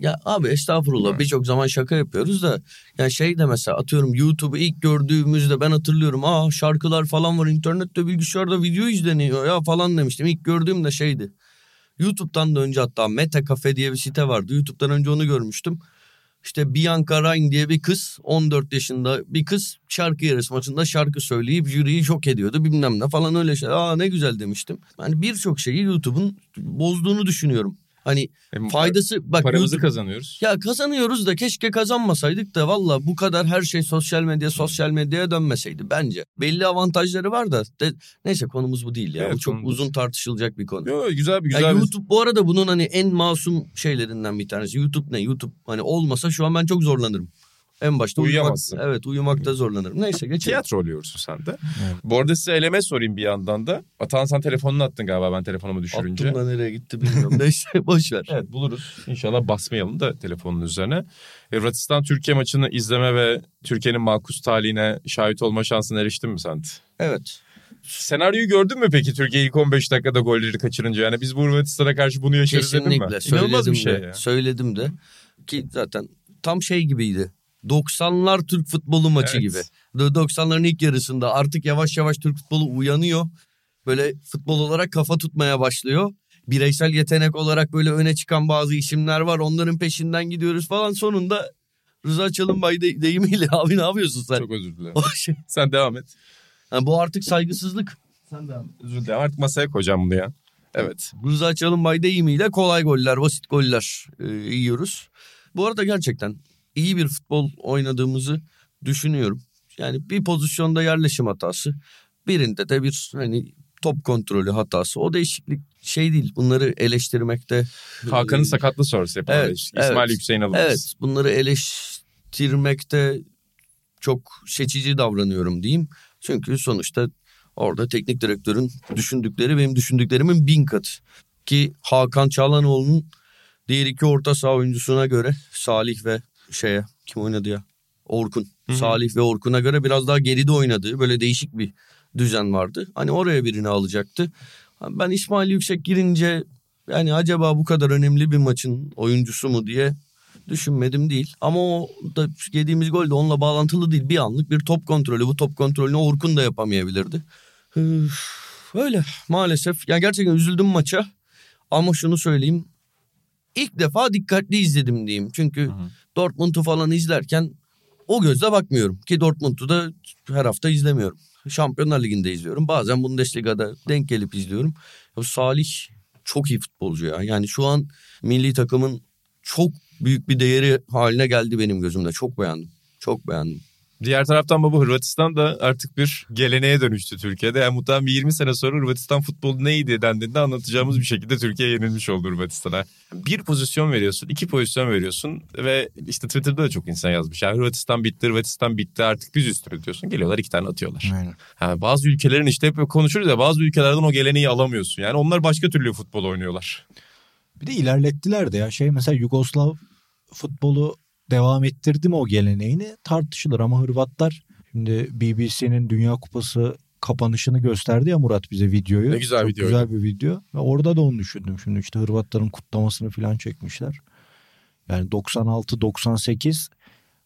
ya abi estağfurullah birçok zaman şaka yapıyoruz da yani şey de mesela atıyorum YouTube'u ilk gördüğümüzde ben hatırlıyorum aa şarkılar falan var internette bilgisayarda video izleniyor ya falan demiştim. İlk gördüğümde şeydi. YouTube'dan da önce hatta Meta Cafe diye bir site vardı. YouTube'dan önce onu görmüştüm. İşte Bianca Rain diye bir kız 14 yaşında bir kız şarkı yarışmasında şarkı söyleyip jüriyi şok ediyordu bilmem ne falan öyle şey. Aa ne güzel demiştim. Yani birçok şeyi YouTube'un bozduğunu düşünüyorum. Hani Hem faydası bak Paramızı YouTube- kazanıyoruz. ya kazanıyoruz da keşke kazanmasaydık da valla bu kadar her şey sosyal medya sosyal medyaya dönmeseydi bence. Belli avantajları var da de- neyse konumuz bu değil ya. Evet, bu çok konumuz- uzun tartışılacak bir konu. Yo, güzel bir Ya güzel bir... YouTube bu arada bunun hani en masum şeylerinden bir tanesi. YouTube ne? YouTube hani olmasa şu an ben çok zorlanırım. En başta uyumak, Uyuyamazsın. evet uyumakta zorlanırım. Neyse geçelim. Tiyatro oluyorsun sen de. Bu arada size eleme sorayım bir yandan da. Atan sen telefonunu attın galiba ben telefonumu düşürünce. Attım da nereye gitti bilmiyorum. Neyse boş ver. Evet buluruz. İnşallah basmayalım da telefonun üzerine. Hırvatistan Türkiye maçını izleme ve Türkiye'nin makus talihine şahit olma şansına eriştin mi sen? Evet. Senaryoyu gördün mü peki Türkiye ilk 15 dakikada golleri kaçırınca? Yani biz bu Hırvatistan'a karşı bunu yaşarız dedin mi? Kesinlikle. Söyledim bir şey de. ya. Söyledim de. Ki zaten tam şey gibiydi. 90'lar Türk futbolu maçı Evet. gibi. Do- 90'ların ilk yarısında artık yavaş yavaş Türk futbolu uyanıyor. Böyle futbol olarak kafa tutmaya başlıyor. Bireysel yetenek olarak böyle öne çıkan bazı isimler var. Onların peşinden gidiyoruz falan. Sonunda Rıza Çalınbay de- deyimiyle abi ne yapıyorsun sen? Çok özür dilerim. Şey, Sen devam et. Ha, bu artık saygısızlık. Sen devam et. Özür dilerim. Artık masaya koyacağım bunu ya. Evet. Rıza Çalınbay deyimiyle kolay goller, basit goller e, yiyoruz. Bu arada gerçekten iyi bir futbol oynadığımızı düşünüyorum. Yani bir pozisyonda yerleşim hatası, birinde de bir hani top kontrolü hatası. O değişiklik şey değil. Bunları eleştirmekte Hakan'ın e, sakatlığı sonrası yapılan Evet, değişiklik. İsmail evet. Hüseyin alınmaz. Evet, bunları eleştirmekte çok seçici davranıyorum diyeyim. Çünkü sonuçta orada teknik direktörün düşündükleri benim düşündüklerimin bin katı. Ki Hakan Çalhanoğlu'nun diğer iki orta saha oyuncusuna göre Salih ve şeye kim oynadı ya? Orkun. Salih ve Orkun'a göre biraz daha geride oynadığı böyle değişik bir düzen vardı. Hani oraya birini alacaktı. Ben İsmail Yüksek girince yani acaba bu kadar önemli bir maçın oyuncusu mu diye düşünmedim değil. Ama o da yediğimiz gol de onunla bağlantılı değil. Bir anlık bir top kontrolü. Bu top kontrolünü Orkun da yapamayabilirdi. Öyle maalesef. Yani gerçekten üzüldüm maça. Ama şunu söyleyeyim. İlk defa dikkatli izledim diyeyim. Çünkü Dortmund'u falan izlerken o gözle bakmıyorum. Ki Dortmund'u da her hafta izlemiyorum. Şampiyonlar Ligi'nde izliyorum. Bazen Bundesliga'da denk gelip izliyorum. Ya Salih çok iyi futbolcu ya. Yani şu an milli takımın çok büyük bir değeri haline geldi benim gözümde. Çok beğendim. Çok beğendim. Diğer taraftan baba Hırvatistan da artık bir geleneğe dönüştü Türkiye'de. Yani muhtemelen bir 20 sene sonra Hırvatistan futbolu neydi dendiğinde anlatacağımız bir şekilde Türkiye yenilmiş oldu Hırvatistan'a. Bir pozisyon veriyorsun, iki pozisyon veriyorsun ve işte Twitter'da da çok insan yazmış. Yani Hırvatistan bitti, Hırvatistan bitti artık biz üstüne diyorsun. Geliyorlar iki tane atıyorlar. Aynen. Yani bazı ülkelerin işte hep konuşuruz ya bazı ülkelerden o geleneği alamıyorsun. Yani onlar başka türlü futbol oynuyorlar. Bir de ilerlettiler de ya şey mesela Yugoslav futbolu devam ettirdi mi o geleneğini tartışılır ama Hırvatlar şimdi BBC'nin Dünya Kupası kapanışını gösterdi ya Murat bize videoyu. Ne güzel Çok videoydu. güzel bir video. Ve orada da onu düşündüm. Şimdi işte Hırvatların kutlamasını falan çekmişler. Yani 96-98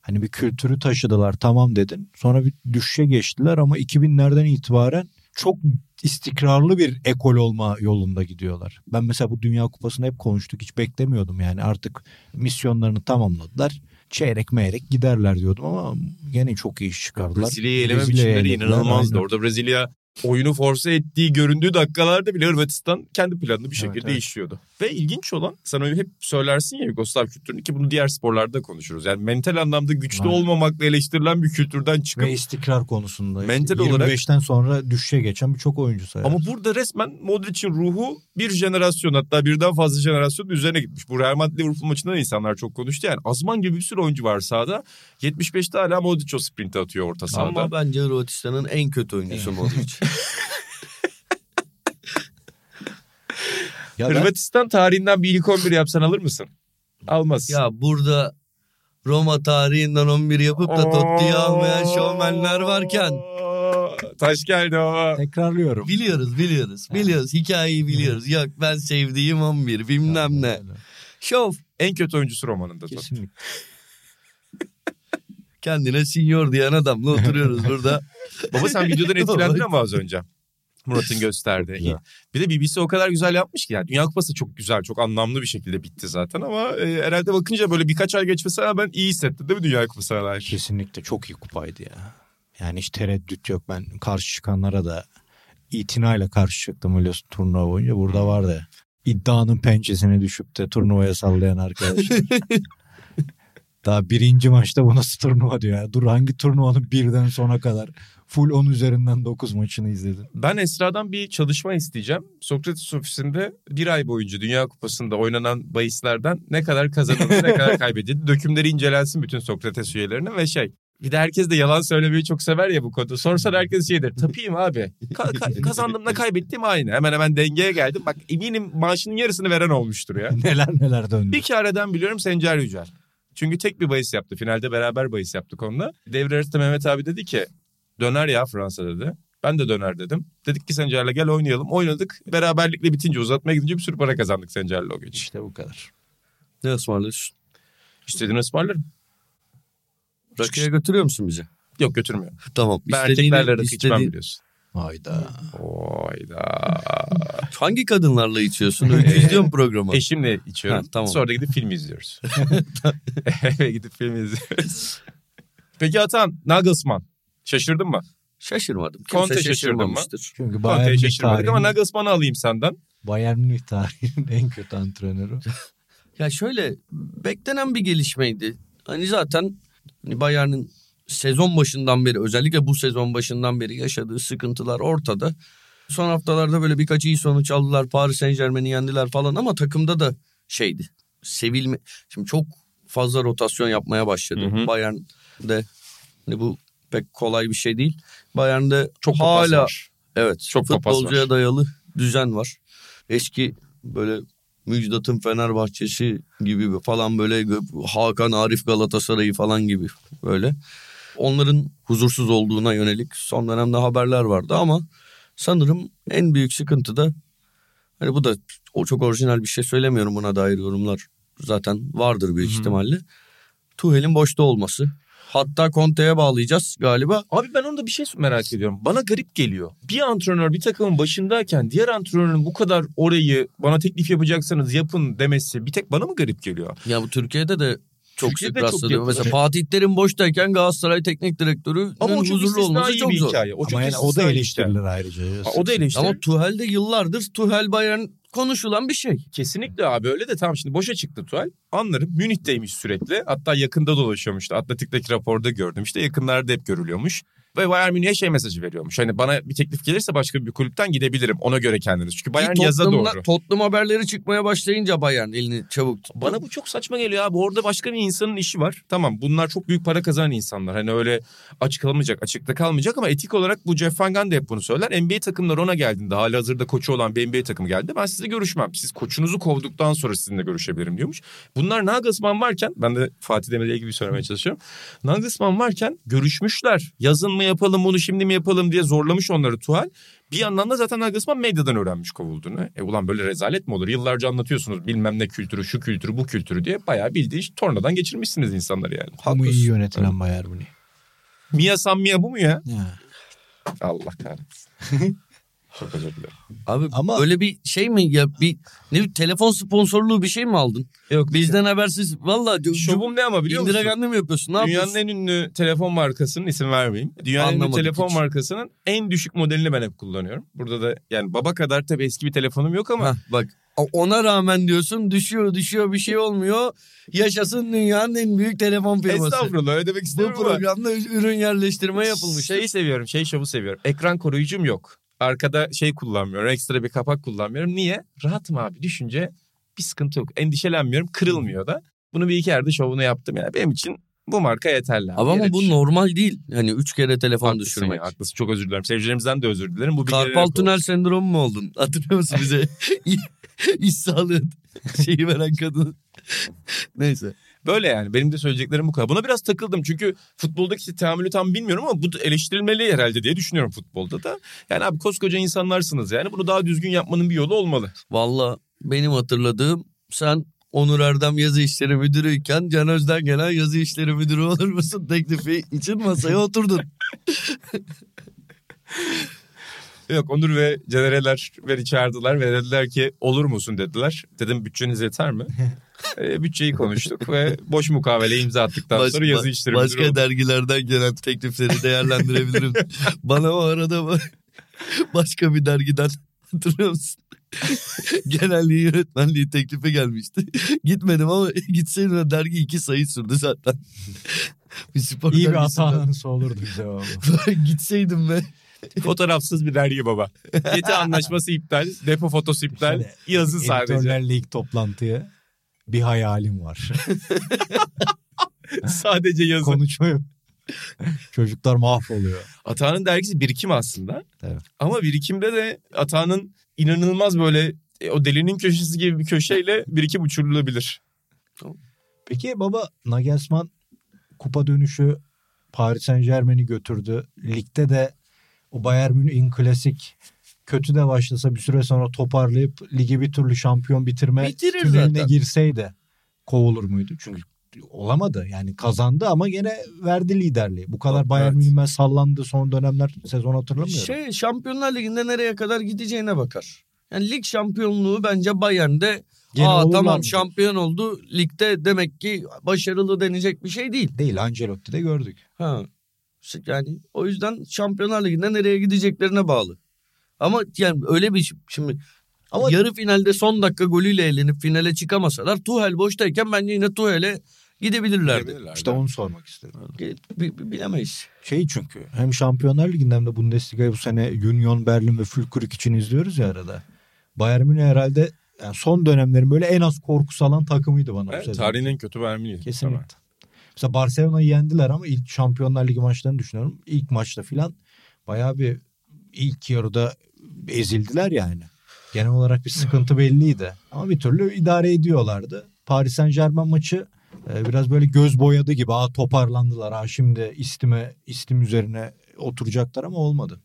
hani bir kültürü taşıdılar tamam dedin. Sonra bir düşüşe geçtiler ama 2000'lerden itibaren çok istikrarlı bir ekol olma yolunda gidiyorlar. Ben mesela bu Dünya Kupası'nı hep konuştuk hiç beklemiyordum yani artık misyonlarını tamamladılar. Çeyrek meyrek giderler diyordum ama gene çok iyi iş çıkardılar. Brezilya'yı eleme Brezilya'yı biçimleri inanılmazdı. aynen. Orada Brezilya oyunu force ettiği göründüğü dakikalarda bile Hırvatistan kendi planını bir Evet, şekilde evet. işliyordu. Ve ilginç olan sen öyle hep söylersin ya Yugoslav kültürünü ki bunu diğer sporlarda konuşuruz. Yani mental anlamda güçlü Aynen. olmamakla eleştirilen bir kültürden çıkıp Ve istikrar konusunda. işte Mental olarak- 25'ten sonra düşüşe geçen birçok oyuncu sayar. Ama burada resmen Modric'in ruhu bir jenerasyon hatta birden fazla jenerasyonun üzerine gitmiş. Bu Real Madrid Liverpool maçında da insanlar çok konuştu. Yani Azman gibi bir sürü oyuncu var sahada. 75'te hala Modric o sprinti atıyor orta sahada. Ama bence Hırvatistan'ın en kötü oyuncusu Modric. ya ben- Hırvatistan tarihinden bir ilk 11 yapsan alır mısın? Almaz. ya burada Roma tarihinden 11 yapıp da Totti'yi almayan şovmenler varken Taş geldi o. tekrarlıyorum. biliyoruz biliyoruz biliyoruz hikayeyi biliyoruz. Yok ben sevdiğim 11 bilmem ne. Şov En kötü oyuncusu romanında. Kesinlikle. kendine senior diyen adamla oturuyoruz burada. Baba sen videodan etkilendin ama az önce. Murat'ın gösterdiği. Bir de BBC o kadar güzel yapmış ki. Yani Dünya Kupası çok güzel, çok anlamlı bir şekilde bitti zaten ama e, herhalde bakınca böyle birkaç ay geçmesine rağmen iyi hissetti değil mi Dünya Kupası'na dair? Kesinlikle çok iyi kupaydı ya. Yani hiç tereddüt yok. Ben karşı çıkanlara da itinayla karşı çıktım öyle turnuva boyunca. Burada vardı iddianın pençesine düşüp de turnuvaya sallayan arkadaşlar. Daha birinci maçta bu nasıl turnuva diyor ya. Dur hangi turnuvanın birden sona kadar full 10 üzerinden 9 maçını izledim. Ben Esra'dan bir çalışma isteyeceğim. Sokrates ofisinde bir ay boyunca Dünya Kupası'nda oynanan bahislerden ne kadar kazanıldı ne kadar kaybedildi. Dökümleri incelensin bütün Sokrates üyelerine ve şey bir de herkes de yalan söylemeyi çok sever ya bu konuda. Sorsan herkes şey der. Tapayım abi. Ka- ka- kazandığımla kaybettiğim aynı. Hemen hemen dengeye geldim. Bak eminim maaşının yarısını veren olmuştur ya. neler neler döndü. Bir kar eden biliyorum Sencer Yücel. Çünkü tek bir bahis yaptı. Finalde beraber bahis yaptık onunla. Devre arasında Mehmet abi dedi ki döner ya Fransa dedi. Ben de döner dedim. Dedik ki Sencer'le gel oynayalım. Oynadık. Beraberlikle bitince uzatmaya gidince bir sürü para kazandık Sencer'le o gece. İşte bu kadar. Ne ısmarlıyorsun? İstediğini ısmarlarım. Rakıya götürüyor musun bizi? Yok götürmüyorum. Tamam. Ben erkeklerle rakı içmem istediğin- biliyorsun. Hayda. Oyda. Hangi kadınlarla içiyorsun? Öyle izliyor mu programı? Eşimle içiyorum. Ha, tamam. Sonra da gidip film izliyoruz. Eve gidip film izliyoruz. Peki Atan, Nagelsmann. Şaşırdın mı? Şaşırmadım. Kimse Conte şaşırdın mı? şaşırmamıştır. Çünkü Münih şaşırmadık ama tarihinin, Nagelsmann'ı alayım senden. Bayern Münih tarihinin en kötü antrenörü. Ya şöyle beklenen bir gelişmeydi. Hani zaten hani Bayern'in sezon başından beri özellikle bu sezon başından beri yaşadığı sıkıntılar ortada. Son haftalarda böyle birkaç iyi sonuç aldılar. Paris Saint Germain'i yendiler falan ama takımda da şeydi. Sevilme. Şimdi çok fazla rotasyon yapmaya başladı. Hı hı. Bayern'de hani bu pek kolay bir şey değil. Bayern'de Çok hala var. Evet. Çok futbolcuya var. dayalı düzen var. Eski böyle Müjdat'ın Fenerbahçesi gibi falan böyle Hakan Arif Galatasaray'ı falan gibi böyle. Onların huzursuz olduğuna yönelik son dönemde haberler vardı ama sanırım en büyük sıkıntı da hani bu da o çok orijinal bir şey söylemiyorum buna dair yorumlar zaten vardır büyük Hı hı. ihtimalle. Tuhel'in boşta olması. Hatta Conte'ye bağlayacağız galiba. Abi ben onda bir şey merak ediyorum. Bana garip geliyor. Bir antrenör bir takımın başındayken diğer antrenörün bu kadar orayı bana teklif yapacaksanız yapın demesi bir tek bana mı garip geliyor? Ya bu Türkiye'de de çok Türkiye'de sık yapılır. Mesela Fatih Terim boştayken Galatasaray Teknik Direktörü'nün Ama o çok huzurlu olması çok zor. hikaye. O çok Ama yani o da eleştirilir ayrıca. hikaye. O da eleştirilir. Ama Tuhel de yıllardır Tuhel Bayern konuşulan bir şey. Kesinlikle abi öyle de tamam şimdi boşa çıktı Tuval. Anlarım Münih'teymiş sürekli. Hatta yakında dolaşıyormuş. Atletik'teki raporda gördüm. İşte yakınlarda hep görülüyormuş. Ve Bayern Münih'e şey mesajı veriyormuş. Hani bana bir teklif gelirse başka bir kulüpten gidebilirim. Ona göre kendiniz. Çünkü Bayern Ki yaza doğru. Tottenham haberleri çıkmaya başlayınca Bayern elini çabuk tuttu. Bana bu çok saçma geliyor abi. Orada başka bir insanın işi var. Tamam bunlar çok büyük para kazanan insanlar. Hani öyle aç kalmayacak, açıkta kalmayacak ama etik olarak bu Jeff Van Gundy hep bunu söyler. NBA takımları ona geldiğinde hali hazırda koçu olan bir NBA takımı geldi. Ben sizinle görüşmem. Siz koçunuzu kovduktan sonra sizinle görüşebilirim diyormuş. Bunlar Nagelsmann varken ben de Fatih Demir'le ilgili söylemeye çalışıyorum. Nagelsmann varken görüşmüşler. Yazın mı yapalım bunu şimdi mi yapalım diye zorlamış onları Tuhal. Bir yandan da zaten Nagelsmann medyadan öğrenmiş kovulduğunu. E ulan böyle rezalet mi olur? Yıllarca anlatıyorsunuz bilmem ne kültürü, şu kültürü, bu kültürü diye. Bayağı bildiğin iş, tornadan geçirmişsiniz insanları yani. Kamu iyi yönetilen Bayern Münih. Mia San Mia bu mu ya? Ya. Allah kahretsin. Çok özür dilerim. Abi Ama- öyle bir şey mi ya bir ne bir telefon sponsorluğu bir şey mi aldın? Yok Bizden habersiz valla Şovum ne ama biliyor musun? Gandhi mi yapıyorsun? Ne Dünyanın yapıyorsun? en ünlü telefon markasının isim vermeyeyim. Dünyanın en ünlü Anlamadık telefon hiç. markasının en düşük modelini ben hep kullanıyorum. Burada da yani baba kadar tabii eski bir telefonum yok ama Hah, bak ona rağmen diyorsun düşüyor düşüyor bir şey olmuyor. Yaşasın dünyanın en büyük telefon firması. estağfurullah öyle demek Bu istemiyorum ama. programda ürün yerleştirme yapılmış. Şeyi seviyorum, şey şovu seviyorum. Ekran koruyucum yok. Arkada şey kullanmıyorum, ekstra bir kapak kullanmıyorum. Niye? Rahatım abi. Düşünce bir sıkıntı yok. Endişelenmiyorum, kırılmıyor da. Bunu bir iki yerde şovunu yaptım yani. Benim için bu marka yeterli. abi. Ama, Yere bu düşün. normal değil. Hani üç kere telefon Haklısın düşürmek. ya, haklısın. Çok özür dilerim. Seyircilerimizden de özür dilerim. Bu Karpal tünel sendromu mu oldun? Hatırlıyor musun bize? İş sağlığı şeyi veren kadın. Neyse. Böyle yani. Benim de söyleyeceklerim bu kadar. Buna biraz takıldım. Çünkü futboldaki teamülü tam bilmiyorum ama bu eleştirilmeli herhalde diye düşünüyorum futbolda da. Yani abi koskoca insanlarsınız yani. Bunu daha düzgün yapmanın bir yolu olmalı. Valla benim hatırladığım sen Onur Erdem yazı işleri müdürüyken Can Özden gelen yazı işleri müdürü olur musun teklifi için masaya oturdun. Yok Onur ve Canereler beni çağırdılar ve dediler ki olur musun dediler. Dedim bütçeniz yeter mi? e, bütçeyi konuştuk ve boş mukavele imza attıktan Baş- sonra yazı işleri Başka oldum. dergilerden gelen teklifleri değerlendirebilirim. Bana o arada ba- başka bir dergiden hatırlıyor musun? Genelliği yönetmenliği teklifi gelmişti. Gitmedim ama gitseydim de dergi iki sayı sürdü zaten. bir spor İyi bir hata olurdu bize o. Gitseydim be. Fotoğrafsız bir dergi baba. Yeti anlaşması iptal, depo fotosu iptal, yazı sadece. Editörlerle ilk toplantıya bir hayalim var. sadece yazı. Konuşma yok. Çocuklar mahvoluyor. Atağının dergisi birikim aslında. Evet. Ama birikimde de Atağının inanılmaz böyle e, o delinin köşesi gibi bir köşeyle birikim uçurulabilir. Peki baba Nagelsmann kupa dönüşü Paris Saint Germain'i götürdü. Ligde de o Bayern Münih'in klasik kötü de başlasa bir süre sonra toparlayıp ligi bir türlü şampiyon bitirme Bitirir tüneline zaten. girseydi kovulur muydu? Çünkü olamadı. Yani kazandı ama gene verdi liderliği. Bu kadar Evet. Bayern Münih'e sallandı son dönemler sezon hatırlamıyorum. Şey Şampiyonlar Ligi'nde nereye kadar gideceğine bakar. Yani lig şampiyonluğu bence Bayern'de Gene aa tamam mı? şampiyon oldu. Ligde demek ki başarılı denecek bir şey değil. Değil Ancelotti'de gördük. Ha. Yani o yüzden Şampiyonlar Ligi'nde nereye gideceklerine bağlı. Ama yani öyle bir şimdi Ama yarı finalde son dakika golüyle elenip finale çıkamasalar Tuhel boştayken bence yine Tuhel'e gidebilirlerdi. işte onu sormak istedim. Bi- bi- Bilemeyiz. Şey çünkü hem Şampiyonlar Ligi'nde hem de Bundesliga'yı bu sene Union Berlin ve Fülkürük için izliyoruz ya arada. Bayern Münih herhalde yani son dönemlerin böyle en az korku salan takımıydı bana Evet, tarihin en kötü vermeli. Kesinlikle. Mesela Barcelona'yı yendiler ama ilk Şampiyonlar Ligi maçlarını düşünüyorum. İlk maçta filan bayağı bir ilk yarıda ezildiler yani. Genel olarak bir sıkıntı belliydi. Ama bir türlü idare ediyorlardı. Paris Saint Germain maçı e, biraz böyle göz boyadı gibi. Aa toparlandılar. Aa şimdi istime istim üzerine oturacaklar ama olmadı.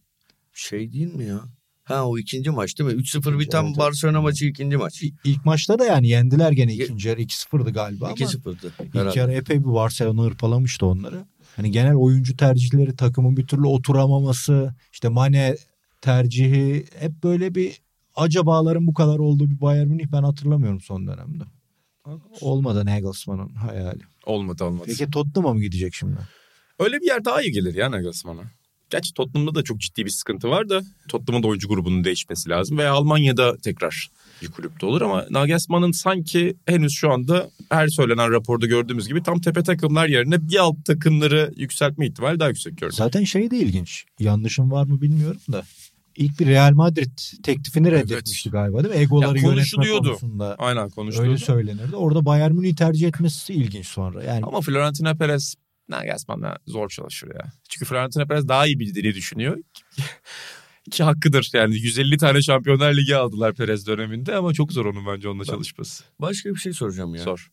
Şey değil mi ya? Ha o ikinci maç değil mi? 3-0 İkinci, biten evet, evet. Barcelona maçı ikinci maç. İ- İlk maçta da yani yendiler gene ikinci yarı 2-0'dı galiba ama 2-0'dı. İlk herhalde. yarı epey bir Barcelona hırpalamıştı onları. Hani genel oyuncu tercihleri takımın bir türlü oturamaması işte Mane tercihi hep böyle bir acabaların bu kadar olduğu bir Bayern Münih ben hatırlamıyorum son dönemde. Olmadı Nagelsmann'ın hayali. Olmadı olmadı. Peki Tottenham'a mı gidecek şimdi? Öyle bir yer daha iyi gelir ya Nagelsmann'a. Gerçi Tottenham'da da çok ciddi bir sıkıntı var da Tottenham'ın da oyuncu grubunun değişmesi lazım. Veya Almanya'da tekrar bir kulüpte olur ama Nagelsmann'ın sanki henüz şu anda her söylenen raporda gördüğümüz gibi tam tepe takımlar yerine bir alt takımları yükseltme ihtimali daha yüksek gördüm. Zaten şey de ilginç. Yanlışım var mı bilmiyorum da. İlk bir Real Madrid teklifini reddetmişti galiba değil mi? Egoları Ya yönetme konuşuluyordu. konusunda Aynen konuşuluyor. öyle söylenirdi. Orada Bayern Münih'i tercih etmesi ilginç sonra. Yani Ama Florentino Perez Nagelsmann'la zor çalışır ya. Çünkü Florentino Perez daha iyi bildiğini düşünüyor. Ki hakkıdır yani 150 tane Şampiyonlar Ligi aldılar Perez döneminde ama çok zor onun bence onunla çalışması. Başka bir şey soracağım ya. Zor.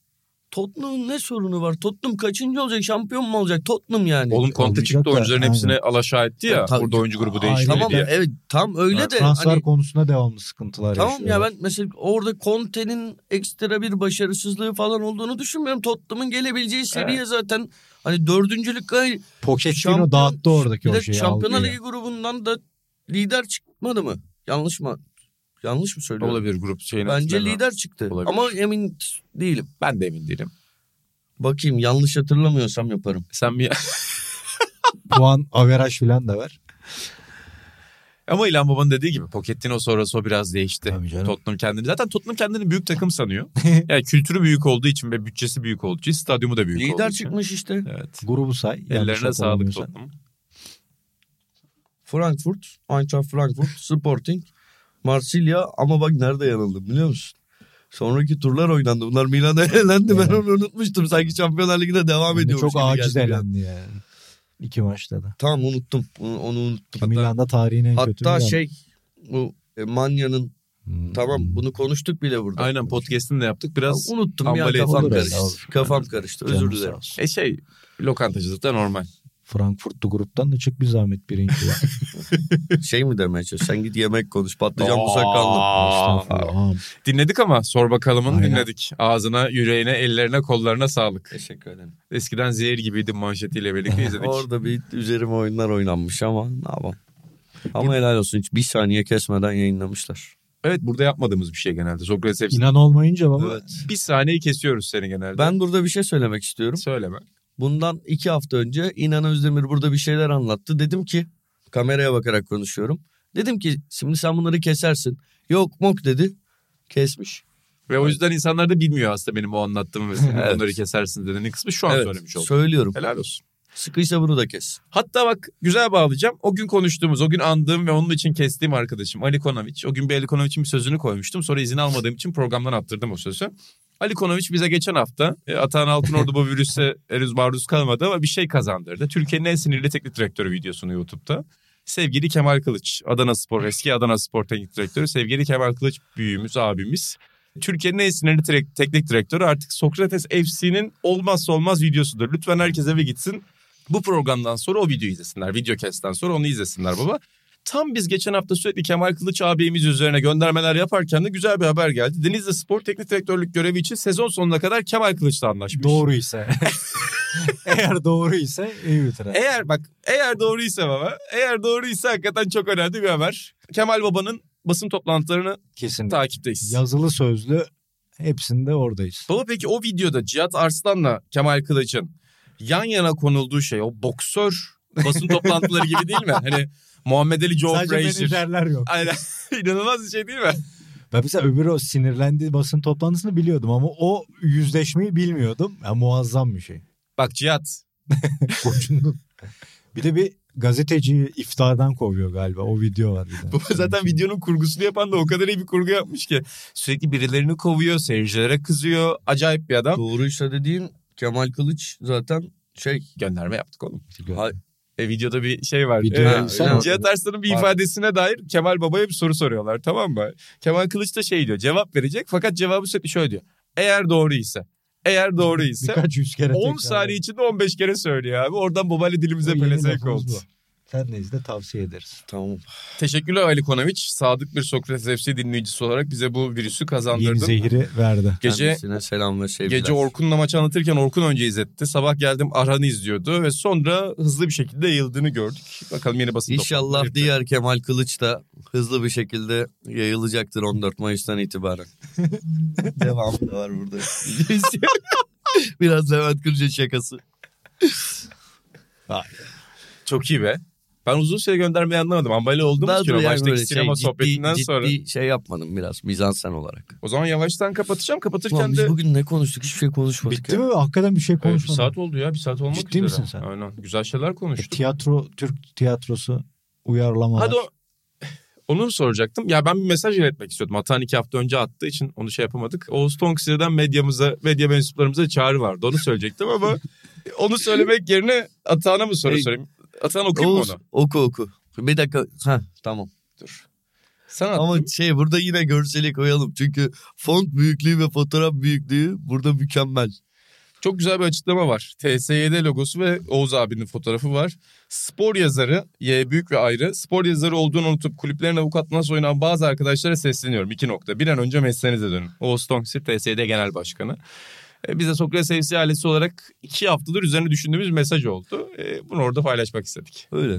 Tottenham'ın ne sorunu var? Tottenham kaçıncı olacak? Şampiyon mu olacak? Tottenham yani. Oğlum Conte çıktı oyuncuların aynen. hepsine alaşağı etti ya. Tabii. Burada oyuncu grubu değişmeli Tamam diye. evet tam öyle de transfer hani konusunda devamlı sıkıntılar Tamam ya yaşıyorlar. ben mesela orada Conte'nin ekstra bir başarısızlığı falan olduğunu düşünmüyorum. Tottenham'ın gelebileceği seviye zaten hani dördüncülük gayet Pochettino Şampiyon- dağıttı oradaki o şeyi. Şampiyonlar. Ligi grubundan da lider çıkmadı mı? Yanlış mı? Yanlış mı söylüyorum? Olabilir grup şeyini Bence lider çıktı Olabilir. ama emin değilim. Ben de emin değilim. Bakayım yanlış hatırlamıyorsam yaparım. Sen bir... Puan averaj falan da var. Ama İlhan Baba'nın dediği gibi Pochettino sonrası o biraz değişti. Tottenham kendini. Zaten Tottenham kendini büyük takım sanıyor. yani kültürü büyük olduğu için ve bütçesi büyük olduğu için stadyumu da büyük olduğu lider için. çıkmış işte. Evet. Grubu say. Ellerine sağlık. Tottenham. Frankfurt, Eintracht Frankfurt, Sporting, Marsilya ama bak nerede yanıldım biliyor musun? Sonraki turlar oynandı. Bunlar Milan'a elendi. Ben onu unutmuştum. Sanki Şampiyonlar Ligi'ne devam de ediyormuş Çok aciz elendi yani. İki maçta da. Tamam unuttum. Onu, onu unuttum. Ki Milan'da tarihin en kötü Hatta şey bu e, Manya'nın Hmm. tamam bunu konuştuk bile burada. Aynen podcast'ini de yaptık. Biraz Unuttum bir an ambale kafam karıştı. Kafam karıştı. Özür dilerim. e şey lokantacılık da normal. Frankfurt'tu gruptan da çık bir zahmet birinci. Şey mi demeye çalışıyorsun? Sen git yemek konuş. Patlıcan. Ağam. Dinledik ama sor bakalımın Aynen. dinledik. Ağzına, yüreğine, ellerine, kollarına sağlık. Teşekkür ederim. Eskiden zehir gibiydi manşetiyle birlikte izledik. Orada bir üzerime oyunlar oynanmış ama ne yapalım. Ama helal olsun hiç bir saniye kesmeden yayınlamışlar. evet burada yapmadığımız bir şey genelde. Sokrates hepsi. İnan olmayınca baba. Evet. Bir saniyeyi kesiyoruz seni genelde. Ben burada bir şey söylemek istiyorum. Söyleme. Bundan iki hafta önce İnan Özdemir burada bir şeyler anlattı. Dedim ki kameraya bakarak konuşuyorum. Dedim ki şimdi sen bunları kesersin. Yok mok dedi. Kesmiş. Ve o yüzden insanlar da bilmiyor aslında benim o anlattığımı ve senin Evet. bunları kesersin dediğin kısmı şu an evet söylemiş oldum. söylüyorum. Helal olsun. Sıkıysa bunu da kes. Hatta bak güzel bağlayacağım. O gün konuştuğumuz, o gün andığım ve onun için kestiğim arkadaşım Ali Konoviç. O gün bir Ali Konoviç'in bir sözünü koymuştum. Sonra izin almadığım için programdan attırdım o sözü. Ali Konoviç bize geçen hafta e, Atahan Altınordu bu virüse henüz maruz kalmadı ama bir şey kazandırdı. Türkiye'nin en sinirli teknik direktörü videosunu YouTube'da. Sevgili Kemal Kılıç, Adana Spor, eski Adana Spor teknik direktörü. Sevgili Kemal Kılıç büyüğümüz, abimiz. Türkiye'nin en sinirli tek- teknik direktörü artık Sokrates FC'nin olmazsa olmaz videosudur. Lütfen herkes eve gitsin. Bu programdan sonra o videoyu izlesinler. Videocast'ten sonra onu izlesinler baba. Tam biz geçen hafta sürekli Kemal Kılıç abimiz üzerine göndermeler yaparken de güzel bir haber geldi. Denizli Spor Teknik Direktörlük görevi için sezon sonuna kadar Kemal Kılıç'la anlaşmış. Doğru ise. Eğer doğru ise iyi bitirer. Eğer bak eğer doğruysa baba eğer doğruysa hakikaten çok önemli bir haber. Kemal Baba'nın basın toplantılarını Kesinlikle. takipteyiz. Yazılı sözlü hepsinde oradayız. Baba peki o videoda Cihat Arslan'la Kemal Kılıç'ın yan yana konulduğu şey o boksör basın toplantıları gibi değil mi? Hani Muhammed Ali Joe Sadece Frazier. menajerler yok. Aynen. İnanılmaz bir şey değil mi? Ben mesela öbürü o sinirlendi basın toplantısını biliyordum ama o yüzleşmeyi bilmiyordum. Ya, muazzam bir şey. Bak Cihat. Gocundum. bir de bir gazeteciyi iftardan kovuyor galiba. O video var bir de. Bu zaten videonun kurgusunu yapan da o kadar iyi bir kurgu yapmış ki. Sürekli birilerini kovuyor, seyircilere kızıyor. Acayip bir adam. Doğruysa dediğin Kemal Kılıç zaten şey Gönderme yaptık oğlum. hay- E, videoda bir şey var. Video Ee, sen- Cihat Arslan'ın bir Var. ifadesine dair Kemal Baba'ya bir soru soruyorlar tamam mı? Kemal Kılıç da şey diyor cevap verecek fakat cevabı sürekli şöyle diyor. Eğer doğru ise. Eğer doğru ise. Birkaç yüz kere 10 tekrar- saniye içinde 15 kere söylüyor abi. Oradan babayla dilimize pelesenk oldu. bu. Neyse tavsiye ederiz. tamam. Teşekkürler Ali Konoviç. Sadık bir Sokrates FC dinleyicisi olarak bize bu virüsü Yeni kazandırdın. zehri verdi. Gece Kendisine selam ve sevgiler. Gece Orkun'la maçı anlatırken Orkun önce izletti. Sabah geldim Arhan'ı izliyordu ve sonra hızlı bir şekilde yayıldığını gördük. Bakalım yeni basın İnşallah diğer Kemal Kılıç da hızlı bir şekilde yayılacaktır 14 Mayıs'tan itibaren. Devamı da var burada. Biraz Levent Kırca şakası. Çok iyi be. Ben uzun süre göndermeyi anlamadım. Ambale oldu mu Ben ki de o yani baştaki böyle sinema şey, sohbetinden ciddi, sonra? Ciddi şey yapmadım biraz mizansen olarak. O zaman yavaştan kapatacağım. Kapatırken Ulan biz de... bugün ne konuştuk hiçbir şey konuşmadık Bitti ya. mi? Hakikaten bir şey Evet, bir konuşmadım. saat oldu ya. Bir saat olmak Ciddi üzere. misin sen? Aynen. Güzel şeyler E, konuştuk. tiyatro, Türk tiyatrosu uyarlamalar. Hadi o... Onu soracaktım. Ya ben bir mesaj iletmek istiyordum. Atan iki hafta önce attığı için onu şey yapamadık. Oğuz Tonksi'den medyamıza, medya mensuplarımıza çağrı vardı. Onu söyleyecektim ama onu söylemek yerine Atan'a mı soru Hey. sorayım? Atan okuyayım Oğuz, onu? oku oku. Bir dakika. Ha tamam. Dur. Sen attın. Ama şey burada yine görseli koyalım. Çünkü font büyüklüğü ve fotoğraf büyüklüğü burada mükemmel. Çok güzel bir açıklama var. TSYD logosu ve Oğuz abinin fotoğrafı var. Spor yazarı, Y büyük ve ayrı. Spor yazarı olduğunu unutup kulüplerin avukatlığına soyunan bazı arkadaşlara sesleniyorum. İki nokta. Bir an önce mesleğinize dönün. Oğuz Tonksir, TSYD Genel Başkanı. E, Biz de Sokrates FC ailesi olarak iki haftadır üzerine düşündüğümüz bir mesaj oldu. E, Bunu orada paylaşmak istedik. Öyle.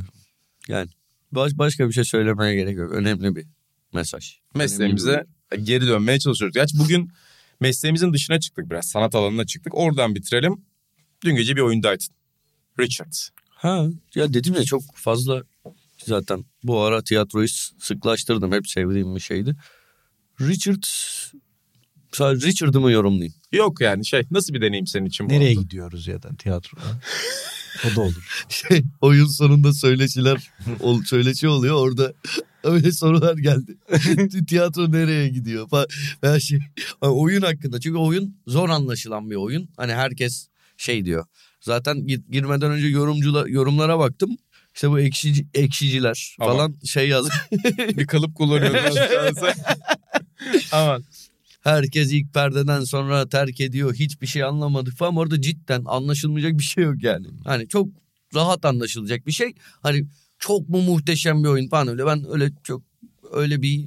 Yani baş, başka bir şey söylemeye gerek yok. Önemli bir mesaj. Mesleğimize geri dönmeye çalışıyoruz. Gerçi bugün mesleğimizin dışına çıktık biraz. Sanat alanına çıktık. Oradan bitirelim. Dün gece bir oyundaydın. Richard. Ha ya dedim ya çok fazla zaten bu ara tiyatroyu sıklaştırdım. Hep sevdiğim bir şeydi. Richard sadece Richard'ı mı yorumlayayım? Yok yani şey nasıl bir deneyim senin için bu? Nereye oldu? gidiyoruz ya da tiyatroya? o da olur. Şey oyun sonunda söyleşiler ol, söyleşi oluyor orada öyle sorular geldi. Tiyatro nereye gidiyor falan. Veya şey hani oyun hakkında çünkü oyun zor anlaşılan bir oyun. Hani herkes şey diyor. Zaten gir- girmeden önce yorumcular yorumlara baktım. İşte bu ekşici, ekşiciler Aman. falan şey yaz. bir kalıp kullanıyordun. Aman. Herkes ilk perdeden sonra terk ediyor. Hiçbir şey anlamadık falan. Orada cidden anlaşılmayacak bir şey yok yani. Hani çok rahat anlaşılacak bir şey. Hani çok mu muhteşem bir oyun falan öyle. Ben öyle çok öyle bir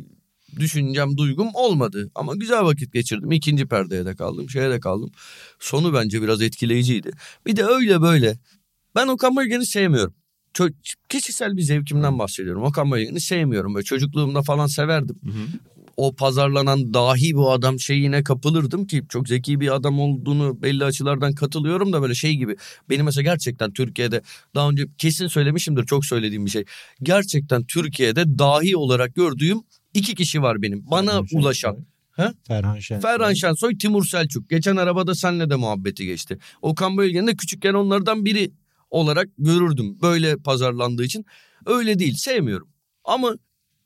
düşüncem, duygum olmadı. Ama güzel vakit geçirdim. İkinci perdeye de kaldım, şeye de kaldım. Sonu bence biraz etkileyiciydi. Bir de öyle böyle. Ben Okan Bayülgen'i sevmiyorum. Ço- kişisel bir zevkimden bahsediyorum. Okan Bayülgen'i sevmiyorum. Böyle çocukluğumda falan severdim o pazarlanan dahi bu adam şeyine kapılırdım ki çok zeki bir adam olduğunu belli açılardan katılıyorum da böyle şey gibi. Benim mesela gerçekten Türkiye'de daha önce kesin söylemişimdir çok söylediğim bir şey. Gerçekten Türkiye'de dahi olarak gördüğüm iki kişi var benim. Bana Ferhan ulaşan. Ha? Ferhan Şensoy. Ferhan Şensoy, Timur Selçuk. Geçen arabada senle de muhabbeti geçti. Okan Bölgen'in de küçükken onlardan biri olarak görürdüm. Böyle pazarlandığı için. Öyle değil sevmiyorum. Ama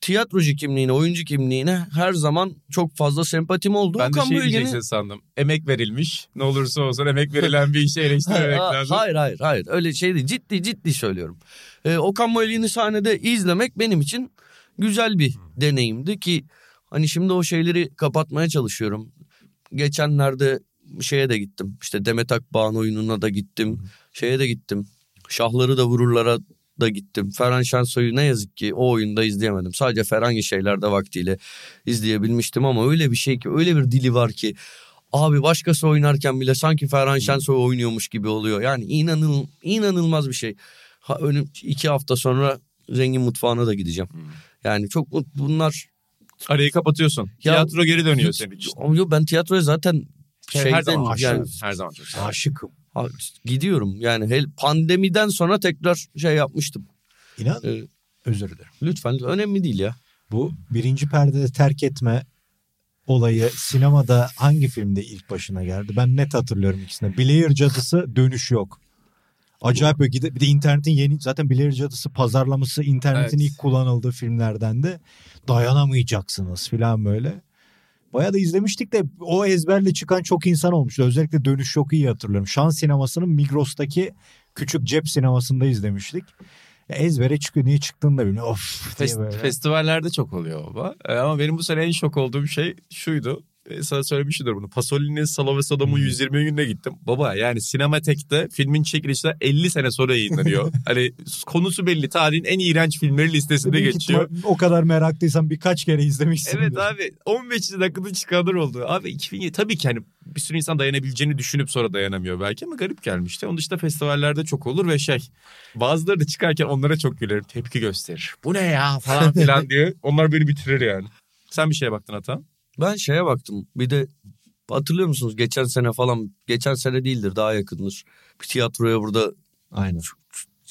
tiyatrocu kimliğine, oyuncu kimliğine her zaman çok fazla sempatim oldu. Ben de Okan şey Bölgen'i- diyeceksin sandım. Emek verilmiş. Ne olursa olsun emek verilen bir işi eleştirmemek Ha, lazım. Hayır hayır hayır öyle şey değil ciddi ciddi söylüyorum. Ee, Okan Bayülgen'i sahnede izlemek benim için güzel bir deneyimdi ki hani şimdi o şeyleri kapatmaya çalışıyorum. Geçenlerde şeye de gittim işte Demet Akbağ'ın oyununa da gittim şeye de gittim Şahları da Vururlar'a da gittim. Ferhan Şensoy'u ne yazık ki o oyunda izleyemedim. Sadece Ferhangi şeylerde vaktiyle izleyebilmiştim ama öyle bir şey ki öyle bir dili var ki Abi başkası oynarken bile sanki Ferhan Şensoy oynuyormuş gibi oluyor. Yani inanıl, inanılmaz bir şey. Ha, önüm iki hafta sonra zengin mutfağına da gideceğim. Yani çok bunlar... Arayı kapatıyorsun. Ya- Tiyatro geri dönüyor Hiç- senin için. Yo, ben tiyatroya zaten Şey, şeyden her zaman yani aşık. Her zaman çok. Aşıkım. Gidiyorum. Yani hel, pandemiden sonra tekrar şey yapmıştım. İnan Ee, özür dilerim. lütfen önemli değil ya. Bu birinci perdede terk etme olayı sinemada hangi filmde ilk başına geldi? Ben net hatırlıyorum ikisini. Blair Cadısı dönüş yok. Acayip böyle gide- bir de internetin yeni zaten Blair Cadısı pazarlaması internetin Evet. ilk kullanıldığı filmlerden de dayanamayacaksınız falan böyle. Bayağı da izlemiştik de o ezberle çıkan çok insan olmuştu. Özellikle dönüş yok iyi hatırlıyorum. Şan sinemasının Migros'taki küçük cep sinemasında izlemiştik. Ya ezbere çıkıyor. Niye çıktığını da bilmiyorum. Of Fest- festivallerde çok oluyor baba. Ee, ama benim bu sene en şok olduğum şey şuydu. Ee, sana söylemişimdir bunu. Pasolini'nin Salo ve Sodom'un 120 gününe gittim. Baba yani Sinematek'te filmin çekilişi 50 sene sonra yayınlanıyor. hani konusu belli. Tarihin en iğrenç filmleri listesinde geçiyor. o kadar meraklıysan birkaç kere izlemişsin. Evet abi 15 dakikada çıkanlar oldu. Abi 2007 tabii ki hani bir sürü insan dayanabileceğini düşünüp sonra dayanamıyor belki ama garip gelmişti. Onun dışında festivallerde çok olur ve şey bazıları da çıkarken onlara çok gülerim tepki gösterir. Bu ne ya falan filan diye onlar beni bitirir yani. Sen bir şeye baktın Atan. Ben şeye baktım. Bir de hatırlıyor musunuz? Geçen sene falan, geçen sene değildir daha yakındır. Bir tiyatroya burada Aynen.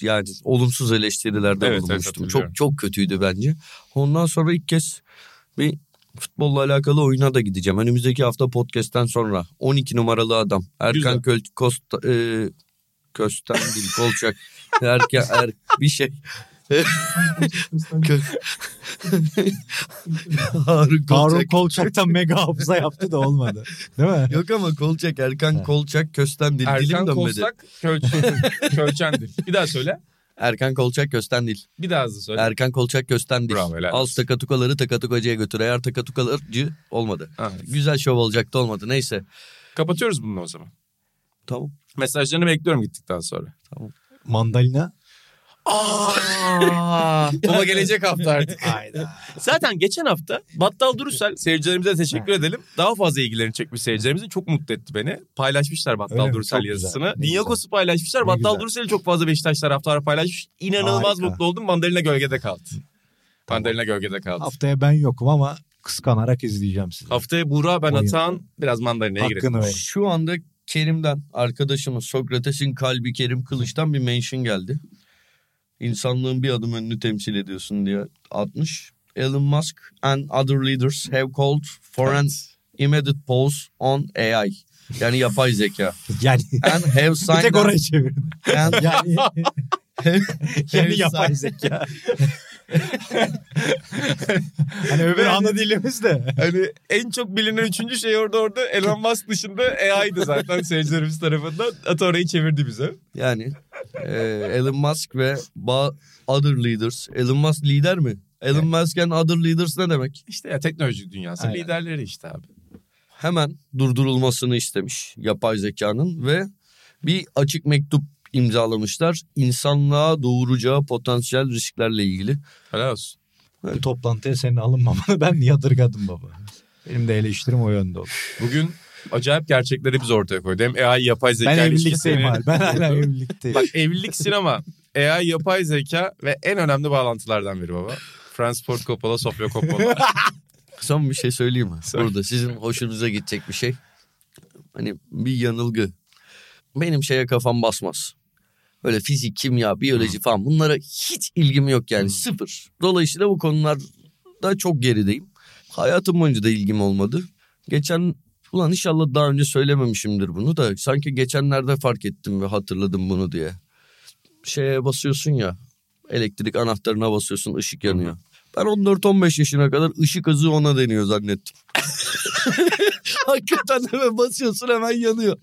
yani olumsuz eleştirilerde Evet, evet, bulunmuştum. hatırlıyorum. çok çok kötüydü bence. Ondan sonra ilk kez bir futbolla alakalı oyuna da gideceğim. Önümüzdeki hafta podcast'ten sonra 12 numaralı adam Erkan. Köl Kosta e, Kösten değil Kolçak Erken er, bir şey Harun Harun Kolçak. Kolçak'tan mega hafıza yaptı da olmadı. Değil mi? Yok ama Kolçak Erkan. Kolçak Kösten değil. Dilim Erkan dönmedi. Kolsak köl, Kölçendir. Bir daha söyle. Erkan Kolçak Kösten değil. Bir daha hızlı söyle. Erkan Kolçak Kösten değil. Bravo, helal Al takatukaları takatukacıya götür. Eğer takatukacı olmadı. Ha, Güzel şov olacaktı olmadı. Neyse. Kapatıyoruz bunu o zaman. Tamam. Mesajlarını bekliyorum gittikten sonra. Mandalina. Aa, baba gelecek hafta artık. Hayda. Zaten geçen hafta Battal Durusel seyircilerimize teşekkür edelim. Daha fazla ilgilerini çekmiş seyircilerimizin çok mutlu etti beni. Paylaşmışlar Öyle Battal mi? Durusel güzel, yazısını. Dinyakos'u paylaşmışlar. Ne Battal. Durusel'i çok fazla Beşiktaş taraftarı paylaşmış. İnanılmaz Harika. mutlu oldum. Mandalina gölgede kaldı. Mandalina gölgede kaldı. Haftaya ben yokum ama kıskanarak izleyeceğim sizi. Haftaya Buğra ben Oyun. Atahan biraz Mandalina'ya girelim. Şu anda Kerim'den arkadaşımız Sokrates'in kalbi Kerim Kılıç'tan bir mention geldi. İnsanlığın bir adım önünü temsil ediyorsun diye atmış. Elon Musk and other leaders have called for an immediate pause on AI. Yani yapay zeka. Yani And have bir signed tek orayı çevirin. and Yani have yeni yapay zeka. hani öbür ana dilimiz de. Hani en çok bilinen üçüncü şey orada orada Elon Musk dışında AI'dı zaten seyircilerimiz tarafından. Ata orayı çevirdi bize. Yani e, Elon Musk ve ba- other leaders. Elon Musk lider mi? Elon Musk and other leaders ne demek? İşte ya teknoloji dünyası Aynen. liderleri işte abi. Hemen durdurulmasını istemiş yapay zekanın ve bir açık mektup imzalamışlar. İnsanlığa doğuracağı potansiyel risklerle ilgili. Helal olsun. Bu toplantıya senin alınmamanı ben yadırgadım baba. Benim de eleştirim o yönde oldu. Bugün acayip gerçekleri biz ortaya koyduk. Hem AI yapay zeka Ben evlilikteyim abi. Ben hala evlilikteyim. Bak evlilik sinema, AI yapay zeka ve en önemli bağlantılardan biri baba. Francis Ford Coppola, Sofia Coppola. Son bir şey söyleyeyim mi? Burada sizin hoşunuza gidecek bir şey. Hani bir yanılgı. Benim şeye kafam basmaz. Öyle fizik, kimya, biyoloji falan bunlara hiç ilgim yok yani sıfır. Dolayısıyla bu konularda çok gerideyim. Hayatım boyunca da ilgim olmadı. Geçen ulan inşallah daha önce söylememişimdir bunu da sanki geçenlerde fark ettim ve hatırladım bunu diye. Şeye basıyorsun ya elektrik anahtarına basıyorsun ışık yanıyor. Ben 14-15 yaşına kadar ışık hızı ona deniyor zannettim. Hakikaten hemen basıyorsun hemen yanıyor.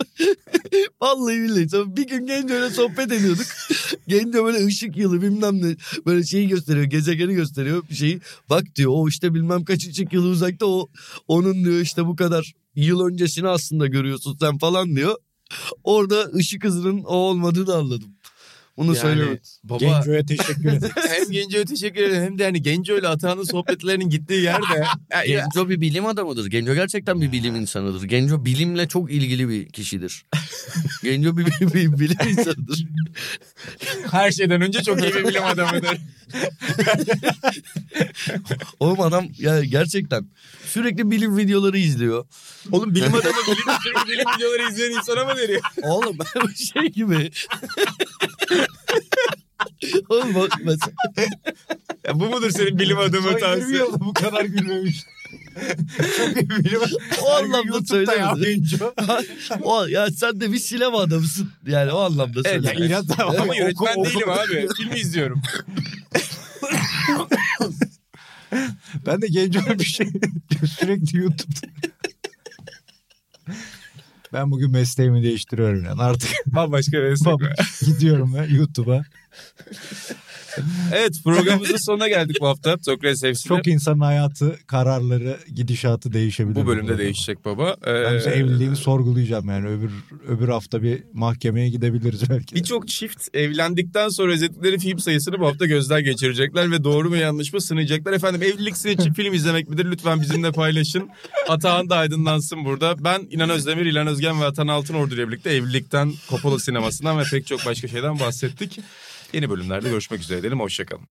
Vallahi billahi. Bir gün Genco'yla sohbet ediyorduk. Genco böyle ışık yılı bilmem ne böyle şeyi gösteriyor. Gezegeni gösteriyor bir şeyi. Bak diyor o işte bilmem kaç ışık yılı uzakta o onun diyor işte bu kadar yıl öncesini aslında görüyorsun sen falan diyor. Orada ışık hızının o olmadığını anladım. Bunu söyleme. baba Genco'ya teşekkür ederim. hem Genco'ya teşekkür ederim hem de hani Genco ile Atahan'ın sohbetlerinin gittiği yerde. Ya- ya- Genco bir bilim adamıdır. Genco gerçekten bir bilim insanıdır. Genco bilimle çok ilgili bir kişidir. Genco bir, bir, bir bilim insanıdır. her şeyden önce çok iyi bir bilim adamıdır. Oğlum adam ya gerçekten sürekli bilim videoları izliyor. Oğlum bilim adamı bilim, sürekli bilim videoları izleyen insana mı veriyor? Oğlum bu şey gibi. Oğlum bak mesela Ya bu mudur senin bilim adamı Son 20 tavsiye? yılda bu kadar gülmemiş. Çok iyi bilim. o anlamda YouTube'da ya o, ya sen de bir sinema adamısın. Yani o anlamda Evet, ya İnat ama Ama yönetmen oku- değilim abi. Film izliyorum. Ben de Genco'ya bir şey sürekli YouTube'da. Ben bugün mesleğimi değiştiriyorum yani artık Bambaşka bir meslek Baba, var. gidiyorum ben YouTube'a. Evet programımızın sonuna geldik bu hafta. Sokrates FC'de. Çok insanın hayatı, kararları, gidişatı değişebilir. Bu bölümde değişecek baba. Ben Ee, mesela evliliğimi sorgulayacağım yani öbür öbür hafta bir mahkemeye gidebiliriz belki. Birçok çift evlendikten sonra özetledikleri film sayısını bu hafta gözden geçirecekler ve doğru mu yanlış mı sınayacaklar. Efendim evlilik sizin için film izlemek midir? Lütfen bizimle paylaşın. Atahan da aydınlansın burada. Ben İnan Özdemir, İlhan Özgen ve Atan Altınordu ile birlikte evlilikten, Coppola sinemasından ve pek çok başka şeyden bahsettik. Yeni bölümlerde görüşmek üzere diyelim. Hoşçakalın.